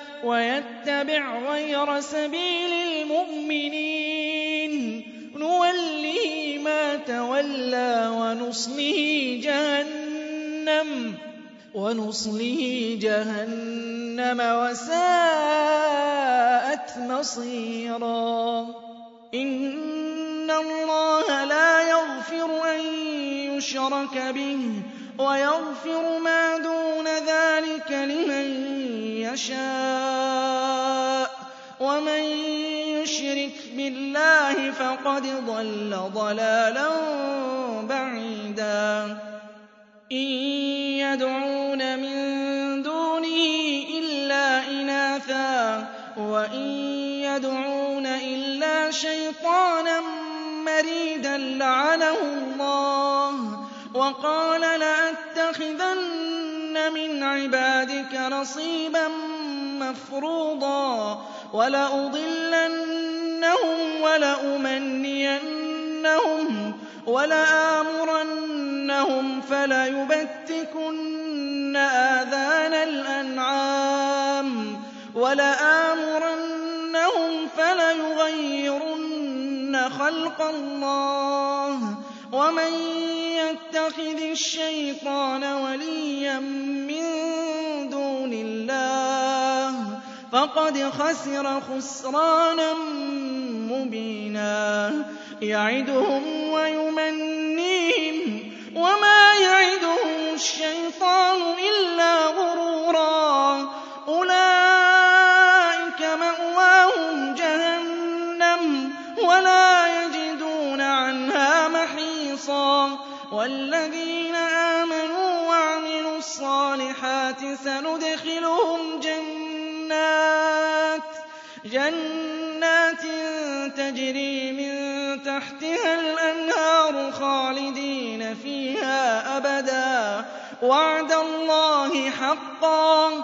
وَيَتَّبِعْ غَيْرَ سَبِيلِ الْمُؤْمِنِينَ. نُوَلِّهِ مَا تَوَلَّىٰ وَنُصْلِهِ جَهَنَّمَ وَنُصْلِهِ جَهَنَّمَ وَسَاءَتْ مَصِيرًا. إِنَّ اللَّهَ لَا يَغْفِرُ أَن يُشْرَكَ بِهِ. وَيَغْفِرُ مَا دُونَ ذَٰلِكَ لِمَن يَشَاءُ ۚ. وَمَن يُشْرِكْ بِاللَّهِ فَقَدْ ضَلَّ ضَلَالًا بَعِيدًا. إِن يَدْعُونَ مِن دُونِهِ إِلَّا إِنَاثًا. وَإِن يَدْعُونَ إِلَّا شَيْطَانًا مَّرِيدًا لَّعَنَهُ اللَّهُ وَقَالَ لَأَتَّخِذَنَّ مِنْ عِبَادِكَ نَصِيبًا مَّفْرُوضًا وَلَأُضِلَّنَّهُمْ وَلَأُمَنِّيَنَّهُمْ وَلَآمُرَنَّهُمْ فَلَيُبَتِّكُنَّ آذَانَ الْأَنْعَامِ وَلَآمُرَنَّهُمْ فَلَيُغَيِّرُنَّ خَلْقَ اللَّهِ ۚ وَمَن يَتَّخِذِ الشَّيْطَانَ وَلِيًّا مِّن دُونِ اللَّهِ فَقَدْ خَسِرَ خُسْرَانًا مُّبِينًا. يَعِدُهُمْ وَيُمَنِّيهِمْ ۖ وَمَا يَعِدُهُمُ الشَّيْطَانُ إِلَّا غُرُورًا. وَالَّذِينَ آمَنُوا وَعَمِلُوا الصَّالِحَاتِ سَنُدْخِلُهُمْ جَنَّاتٍ تَجْرِي مِن تَحْتِهَا الْأَنْهَارُ خَالِدِينَ فِيهَا أَبَدًا ۖ. وَعْدَ اللَّهِ حَقًّا ۚ.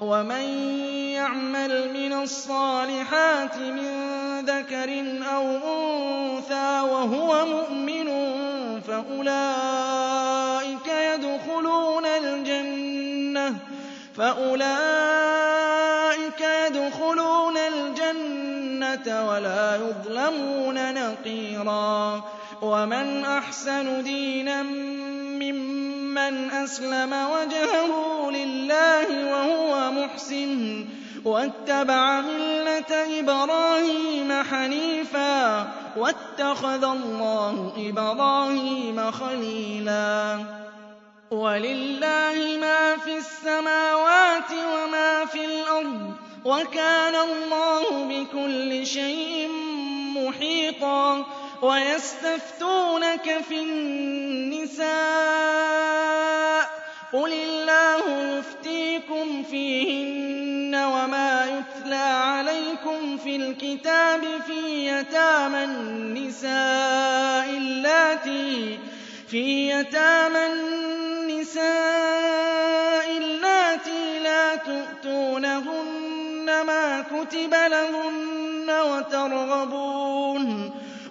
وَمَن يَعْمَلْ مِنَ الصَّالِحَاتِ مِن ذَكَرٍ أَوْ أُنثَىٰ وَهُوَ مُؤْمِنٌ فَأُولَٰئِكَ يَدْخُلُونَ الْجَنَّةَ فَأُولَٰئِكَ يَدْخُلُونَ الْجَنَّةَ وَلَا يُظْلَمُونَ نَقِيرًا وَمَنْ أَحْسَنُ دِينًا مِّمَّنْ أَسْلَمَ وَجْهَهُ لِلَّهِ وَهُوَ مُحْسِنٌ وَاتَّبَعَ مِلَّةَ إِبْرَاهِيمَ حَنِيفًا ۗ وَاتَّخَذَ اللَّهُ إِبْرَاهِيمَ خَلِيلًا. وَلِلَّهِ مَا فِي السَّمَاوَاتِ وَمَا فِي الْأَرْضِ ۚ وَكَانَ اللَّهُ بِكُلِّ شَيْءٍ مُّحِيطًا. وَيَسْتَفْتُونَكَ فِي النِّسَاءِ ۖ قُلِ اللَّهُ يُفْتِيكُمْ فِيهِنَّ وَمَا يُتْلَىٰ عَلَيْكُمْ فِي الْكِتَابِ فِي يَتَامَى النِّسَاءِ اللَّاتِي لَا تُؤْتُونَهُنَّ مَا كُتِبَ لَهُنَّ وَتَرْغَبُونَ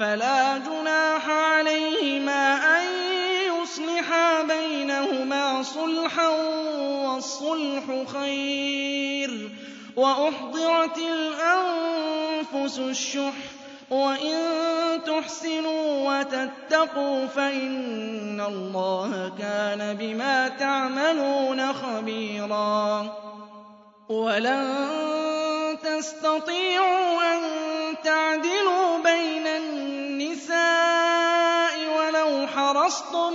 فَلَا جُنَاحَ عَلَيْهِمَا أَن يُصْلِحَا بَيْنَهُمَا صُلْحًا ۚ وَالصُّلْحُ خَيْرٌ ۗ وَأُحْضِرَتِ الْأَنفُسُ الشُّحَّ ۚ وَإِن تُحْسِنُوا وَتَتَّقُوا فَإِنَّ اللَّهَ كَانَ بِمَا تَعْمَلُونَ خَبِيرًا وَلَن تَسْتَطِيعُوا أَن تَعْدِلُوا خَصْتُمْ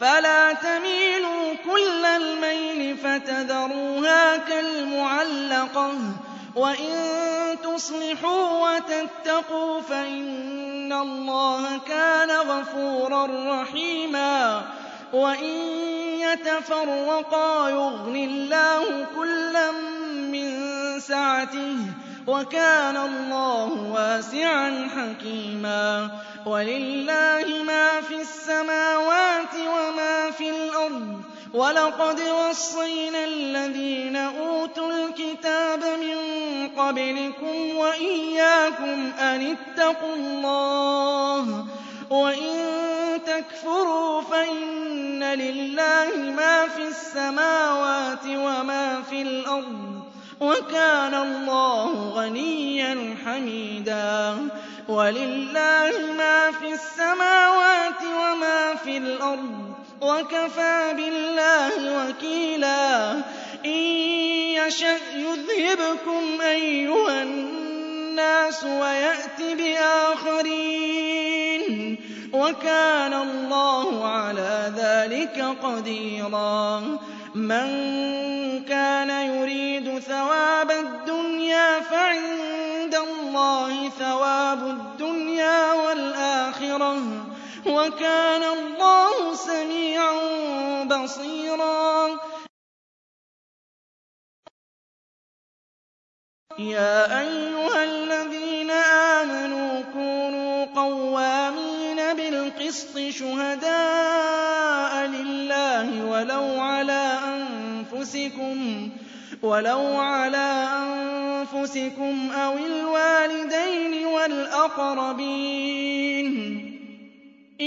فَلَا تَمِيلُوا كُلَّ الْمَيْلِ فَتَذَرُوهَا كَالْمُعَلَّقَةِ ۚ وَإِن تُصْلِحُوا وَتَتَّقُوا فَإِنَّ اللَّهَ كَانَ غَفُورًا رَّحِيمًا وَإِن يَتَفَرَّقَا يُغْنِ اللَّهُ كُلًّا مِّن سَعَتِهِ ۚ وَكَانَ اللَّهُ وَاسِعًا حَكِيمًا وَلِلَّهِ مَا فِي السَّمَاوَاتِ وَمَا فِي الْأَرْضِ ۗ وَلَقَدْ وَصَّيْنَا الَّذِينَ أُوتُوا الْكِتَابَ مِن قَبْلِكُمْ وَإِيَّاكُمْ أَنِ اتَّقُوا اللَّهَ ۚ وَإِن تَكْفُرُوا فَإِنَّ لِلَّهِ مَا فِي السَّمَاوَاتِ وَمَا فِي الْأَرْضِ ۚ وَكَانَ اللَّهُ غَنِيًّا حَمِيدًا وَلِلَّهِ مَا فِي السَّمَاوَاتِ وَمَا فِي الْأَرْضِ ۚ وَكَفَىٰ بِاللَّهِ وَكِيلًا. إِن يَشَأْ يُذْهِبْكُمْ أَيُّهَا النَّاسُ وَيَأْتِ بِآخَرِينَ ۚ. وَكَانَ اللَّهُ عَلَىٰ ذَٰلِكَ قَدِيرًا. مَّن كَانَ يُرِيدُ ثَوَابَ الدُّنْيَا فَعِندَ اللَّهِ ثَوَابُ الدُّنْيَا وَالْآخِرَةِ ۚ وَكَانَ اللَّهُ سَمِيعًا بَصِيرًا. يَا أَيُّهَا الَّذِينَ آمَنُوا كُونُوا قَوَّامِينَ بِالْقِسْطِ شُهَدَاءَ لِلَّهِ وَلَوْ عَلَىٰ أَنفُسِكُمْ أَوِ الْوَالِدَيْنِ وَالْأَقْرَبِينَ ۚ إِن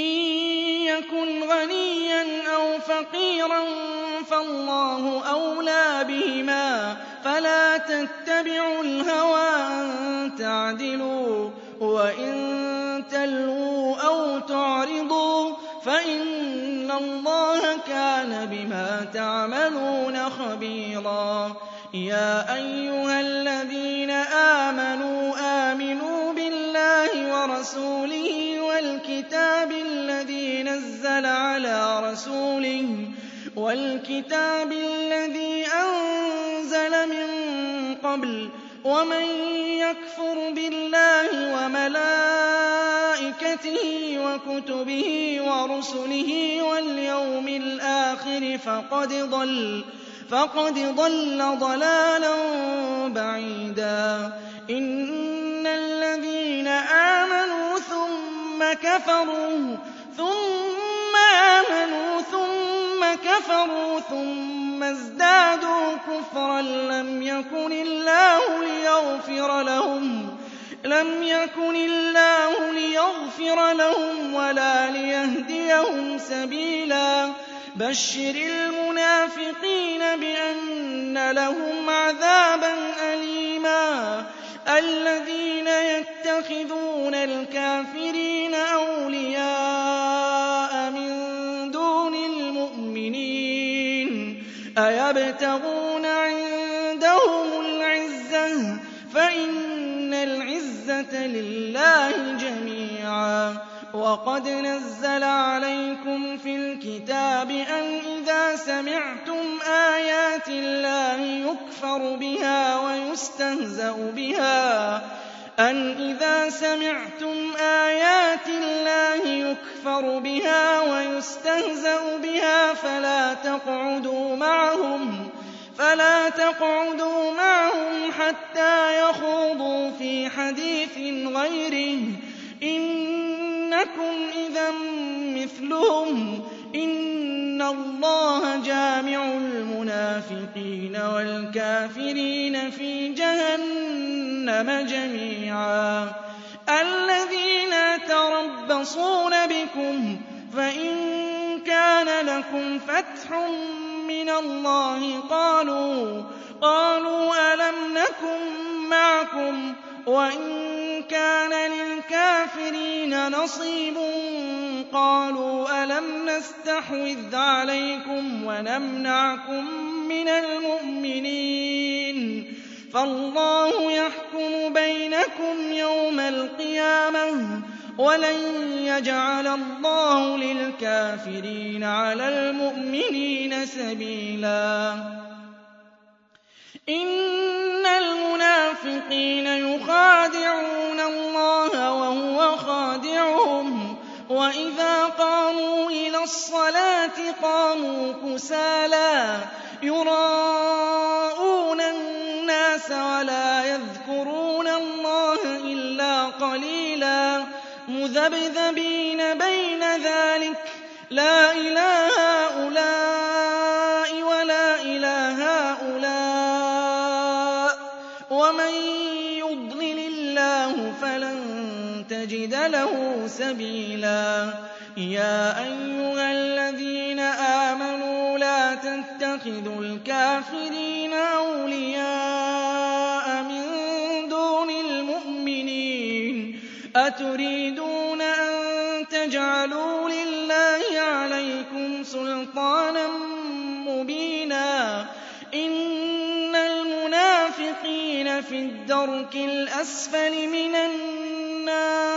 يَكُنْ غَنِيًّا أَوْ فَقِيرًا فَاللَّهُ أَوْلَىٰ بِهِمَا ۖ فَلَا تَتَّبِعُوا الْهَوَىٰ أَن تَعْدِلُوا ۚ وَإِن تَلْوُوا أَوْ تُعْرِضُوا فَإِنَّ اللَّهَ كَانَ بِمَا تَعْمَلُونَ خَبِيرًا. يَا أَيُّهَا الَّذِينَ آمَنُوا آمِنُوا بِاللَّهِ وَرَسُولِهِ وَالْكِتَابِ الَّذِي نَزَّلَ عَلَىٰ رَسُولِهِ وَالْكِتَابِ الَّذِي أَنزَلَ مِن قَبْلُ ۚ وَمَن يَكْفُرْ بِاللَّهِ وَمَلَائِكَتِهِ وَكُتُبِهِ وَرُسُلِهِ وَالْيَوْمِ الْآخِرِ فَقَدْ ضَلَّ ضَلَالًا بَعِيدًا. إِنَّ الَّذِينَ آمَنُوا ثُمَّ كَفَرُوا ثُمَّ ازْدَادُوا كُفْرًا لَّمْ يَكُنِ اللَّهُ لِيَغْفِرَ لَهُمْ. وَلَا لِيَهْدِيَهُمْ سَبِيلًا. بَشِّرِ الْمُنَافِقِينَ بِأَنَّ لَهُمْ عَذَابًا أَلِيمًا. الَّذِينَ يَتَّخِذُونَ الْكَافِرِينَ أَوْلِيَاءَ مِن دُونِ الْمُؤْمِنِينَ. أَيَبْتَغُونَ لِلَّهِ جَمِيعًا. وَقَدْ نَزَّلَ عَلَيْكُمْ فِي الْكِتَابِ أَنْ إِذَا سَمِعْتُمْ آيَاتِ اللَّهِ يُكْفَرُ بِهَا وَيُسْتَهْزَأُ بِهَا فَلَا تَقْعُدُوا مَعَهُمْ. حَتَّىٰ يَخُوضُوا فِي حَدِيثٍ غَيْرِهِ ۚ. إِنَّكُمْ إِذًا مِّثْلُهُمْ ۗ. إِنَّ اللَّهَ جَامِعُ الْمُنَافِقِينَ وَالْكَافِرِينَ فِي جَهَنَّمَ جَمِيعًا. الَّذِينَ يَتَرَبَّصُونَ بِكُمْ فَإِن كَانَ لَكُمْ فَتْحٌ مِّنَ اللَّهِ قَالُوا أَلَمْ نَكُن مَّعَكُمْ ۚ؟ وَإِن كَانَ لِلْكَافِرِينَ نَصِيبٌ. قَالُوا أَلَمْ نَسْتَحْوِذْ عَلَيْكُمْ وَنَمْنَعْكُم مِّنَ الْمُؤْمِنِينَ ۚ؟ فَاللَّهُ يَحْكُمُ بَيْنَكُمْ يَوْمَ الْقِيَامَةِ. وَلَن يَجْعَلَ اللَّهُ لِلْكَافِرِينَ عَلَى الْمُؤْمِنِينَ سَبِيلًا. إِنَّ الْمُنَافِقِينَ يُخَادِعُونَ اللَّهَ وَهُوَ خَادِعُهُمْ. وَإِذَا قَامُوا إِلَى الصَّلَاةِ قَامُوا كُسَالَىٰ يُرَاءُونَ النَّاسَ وَلَا يَذْكُرُونَ مُّذَبْذَبِينَ بَيْنَ ذَٰلِكَ لَا إِلَىٰ هَٰؤُلَاءِ وَلَا إِلَىٰ هَٰؤُلَاءِ ۚ وَمَن يُضْلِلِ اللَّهُ فَلَن تَجِدَ لَهُ سَبِيلًا يَا أَيُّهَا الَّذِينَ آمَنُوا لَا تَتَّخِذُوا الْكَافِرِينَ أَوْلِيَاءَ أَتُرِيدُونَ أَن تَجْعَلُوا لِلَّهِ عَلَيْكُمْ سُلْطَانًا مُّبِينًا إِنَّ الْمُنَافِقِينَ فِي الدَّرْكِ الْأَسْفَلِ مِنَ النَّارِ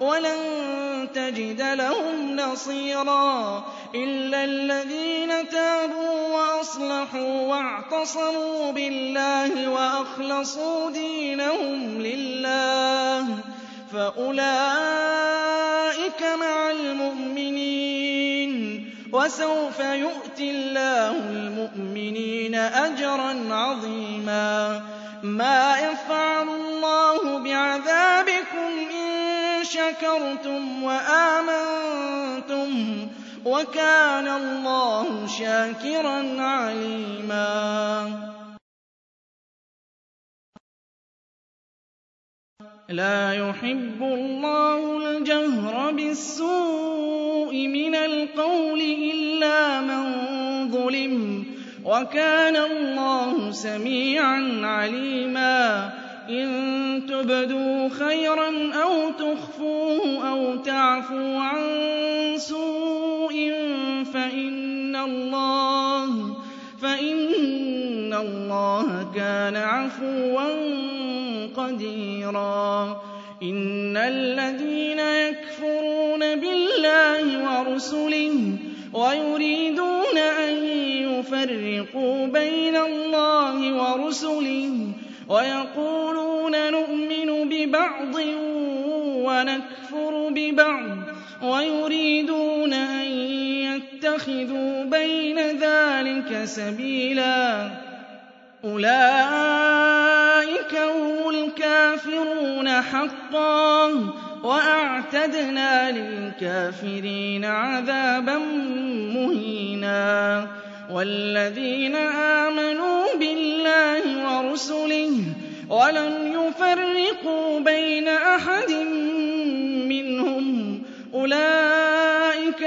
وَلَن تَجِدَ لَهُمْ نَصِيرًا إِلَّا الَّذِينَ تَابُوا وَأَصْلَحُوا وَاعْتَصَمُوا بِاللَّهِ وَأَخْلَصُوا دِينَهُمْ لِلَّهِ فَأُولَٰئِكَ مَعَ الْمُؤْمِنِينَ ۖ وَسَوْفَ يُؤْتِ اللَّهُ الْمُؤْمِنِينَ أَجْرًا عَظِيمًا مَا يَفْعَلُ اللَّهُ بِعَذَابِكُمْ إِن شَكَرْتُمْ وَآمَنتُمْ ۚ وَكَانَ اللَّهُ شَاكِرًا عَلِيمًا. لَا يُحِبُّ اللَّهُ الْجَهْرَ بِالسُّوءِ مِنَ الْقَوْلِ إِلَّا مَن ظُلِمَ ۚ وَكَانَ اللَّهُ سَمِيعًا عَلِيمًا. إِن تُبْدُوا خَيْرًا أَوْ تُخْفُوهُ أَوْ تَعْفُوا عَن سُوءٍ فَإِنَّ اللَّهَ كَانَ عَفُوًّا قَدِيرًا. إِنَّ الَّذِينَ يَكْفُرُونَ بِاللَّهِ وَرُسُلِهِ وَيُرِيدُونَ أَن يُفَرِّقُوا بَيْنَ اللَّهِ وَرُسُلِهِ وَيَقُولُونَ نُؤْمِنُ بِبَعْضٍ وَنَكْفُرُ بِبَعْضٍ وَيُرِيدُونَ أَن يَتَّخِذُوا بَيْنَ ذَٰلِكَ سَبِيلًا. أُولَٰئِكَ هُمُ الْكَافِرُونَ حَقًّا ۚ وَأَعْتَدْنَا لِلْكَافِرِينَ عَذَابًا مُّهِينًا. وَالَّذِينَ آمَنُوا بِاللَّهِ وَرُسُلِهِ وَلَمْ يُفَرِّقُوا بَيْنَ أَحَدٍ مِّنْهُمْ أُولَٰئِكَ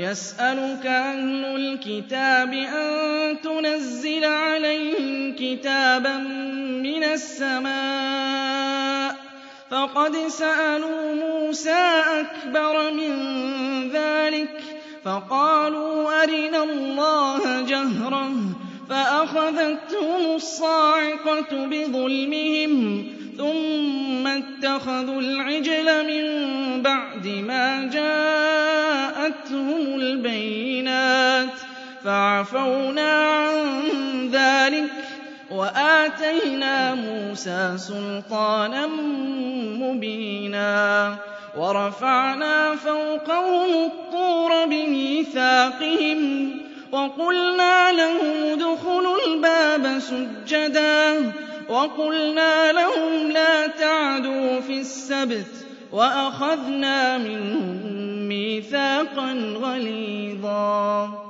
يَسْأَلُكَ أَهْلُ الْكِتَابِ أَن تُنَزِّلَ عَلَيْهِمْ كِتَابًا مِّنَ السَّمَاءِ ۚ فَقَدْ سَأَلُوا مُوسَىٰ أَكْبَرَ مِن ذَٰلِكَ فَقَالُوا أَرِنَا اللَّهَ جَهْرَةً فَأَخَذَتْهُمُ الصَّاعِقَةُ بِظُلْمِهِمْ ثُمَّ اتَّخَذُوا الْعِجْلَ مِن بَعْدِ مَا جَاءَتْهُمُ فَعَفَوْنَا عَن ذَٰلِكَ وَآتَيْنَا مُوسَىٰ سُلْطَانًا مُّبِينًا وَرَفَعْنَا فَوْقَهُمُ الطُّورَ بِمِيثَاقِهِمْ وَقُلْنَا لَهُمُ ادْخُلُوا الْبَابَ سُجَّدًا وَقُلْنَا لَهُمْ لَا تَعْدُوا فِي السَّبْتِ وَأَخَذْنَا مِنْهُم مِّيثَاقًا غَلِيظًا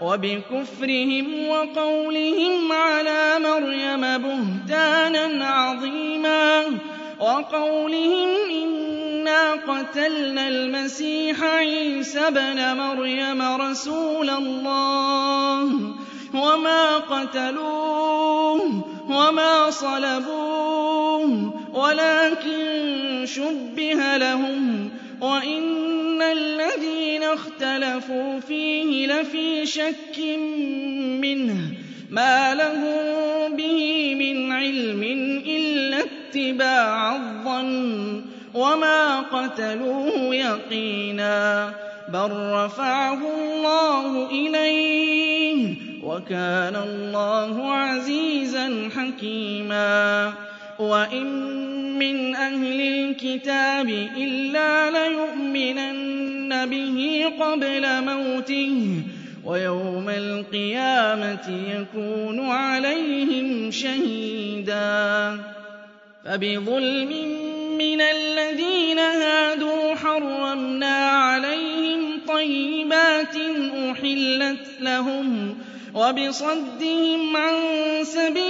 وَبِكُفْرِهِمْ وَقَوْلِهِمْ عَلَىٰ مَرْيَمَ بُهْتَانًا عَظِيمًا وَقَوْلِهِمْ إِنَّا قَتَلْنَا الْمَسِيحَ عِيسَى ابْنَ مَرْيَمَ رَسُولَ اللَّهِ وَمَا قَتَلُوهُ وَمَا صَلَبُوهُ وَلَٰكِن شُبِّهَ لَهُمْ ۚ وَإِنَّ الَّذِينَ اخْتَلَفُوا فِيهِ لَفِي شَكٍّ مِّنْهُ ۚ مَا لَهُم بِهِ مِنْ عِلْمٍ إِلَّا اتِّبَاعَ الظَّنِّ ۚ وَمَا قَتَلُوهُ يَقِينًا بَل رَّفَعَهُ اللَّهُ إِلَيْهِ ۚ وَكَانَ اللَّهُ عَزِيزًا حَكِيمًا وَإِن مِّنْ أَهْلِ الْكِتَابِ إِلَّا لَيُؤْمِنَنَّ بِهِ قَبْلَ مَوْتِهِ ۖ وَيَوْمَ الْقِيَامَةِ يَكُونُ عَلَيْهِمْ شَهِيدًا فَبِظُلْمٍ مِّنَ الَّذِينَ هَادُوا حَرَّمْنَا عَلَيْهِمْ طَيِّبَاتٍ أُحِلَّتْ لَهُمْ وَبِصَدِّهِمْ عَن سَبِيلِ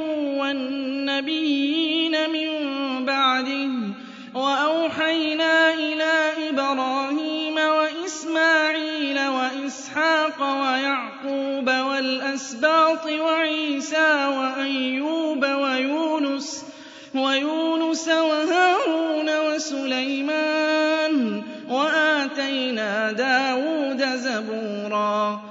وَالنَّبِيِّينَ مِن بَعْدِهِ ۚ وَأَوْحَيْنَا إِلَىٰ إِبْرَاهِيمَ وَإِسْمَاعِيلَ وَإِسْحَاقَ وَيَعْقُوبَ وَالْأَسْبَاطِ وَعِيسَىٰ وَأَيُّوبَ وَيُونُسَ وَهَارُونَ وَسُلَيْمَانَ ۖ وَآتَيْنَا دَاوُودَ زَبُورًا.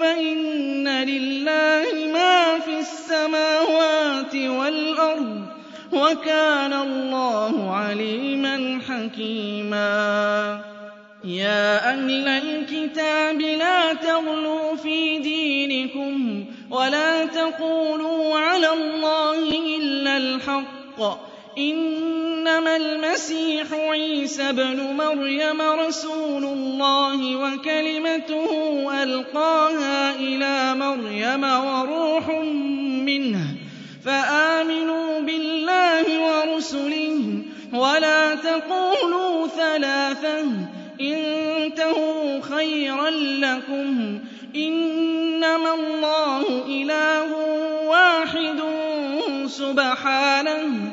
فَإِنَّ لِلَّهِ مَا فِي السَّمَاوَاتِ وَالْأَرْضِ ۚ وَكَانَ اللَّهُ عَلِيمًا حَكِيمًا. يَا أَهْلَ الْكِتَابِ لَا تَغْلُوا فِي دِينِكُمْ وَلَا تَقُولُوا عَلَى اللَّهِ إِلَّا الْحَقَّ ۚ. إِنَّمَا الْمَسِيحُ عِيسَى ابْنُ مَرْيَمَ رَسُولُ اللَّهِ وَكَلِمَتُهُ أَلْقَاهَا إِلَىٰ مَرْيَمَ وَرُوحٌ مِّنْهُ ۖ فَآمِنُوا بِاللَّهِ وَرُسُلِهِ وَلَا تَقُولُوا ثَلَاثَةٌ انتهوا خيرا لكم إنما الله إله واحد سبحانه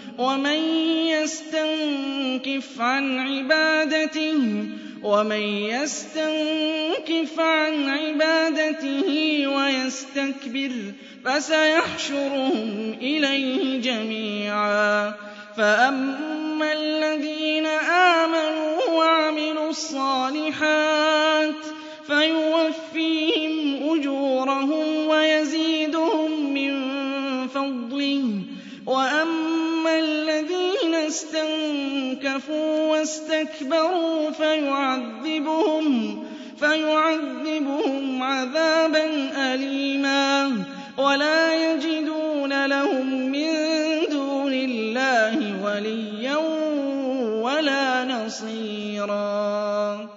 ومن يستنكف عن عبادته ومن يستنكف عن عبادته ويستكبر فسيحشرهم إليه جميعا. فأما الذين آمنوا وعملوا الصالحات فيوفيهم أجورهم ويزيدهم من فضله. وأما استنكفوا واستكبروا فيعذبهم فيعذبهم عذابا أليما. ولا يجدون لهم من دون الله وليا ولا نصيرا.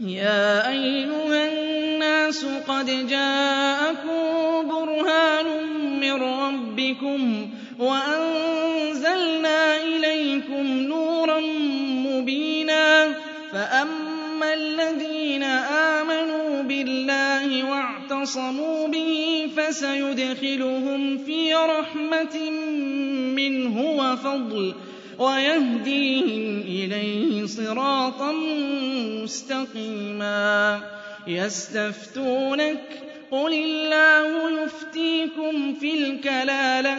يا أيها الناس قد جاءكم برهان من ربكم وأنزلنا فأما الذين آمنوا بالله واعتصموا به فسيدخلهم في رحمة منه وفضل ويهديهم إليه صراطا مستقيما يستفتونك قل الله يفتيكم في الكلالة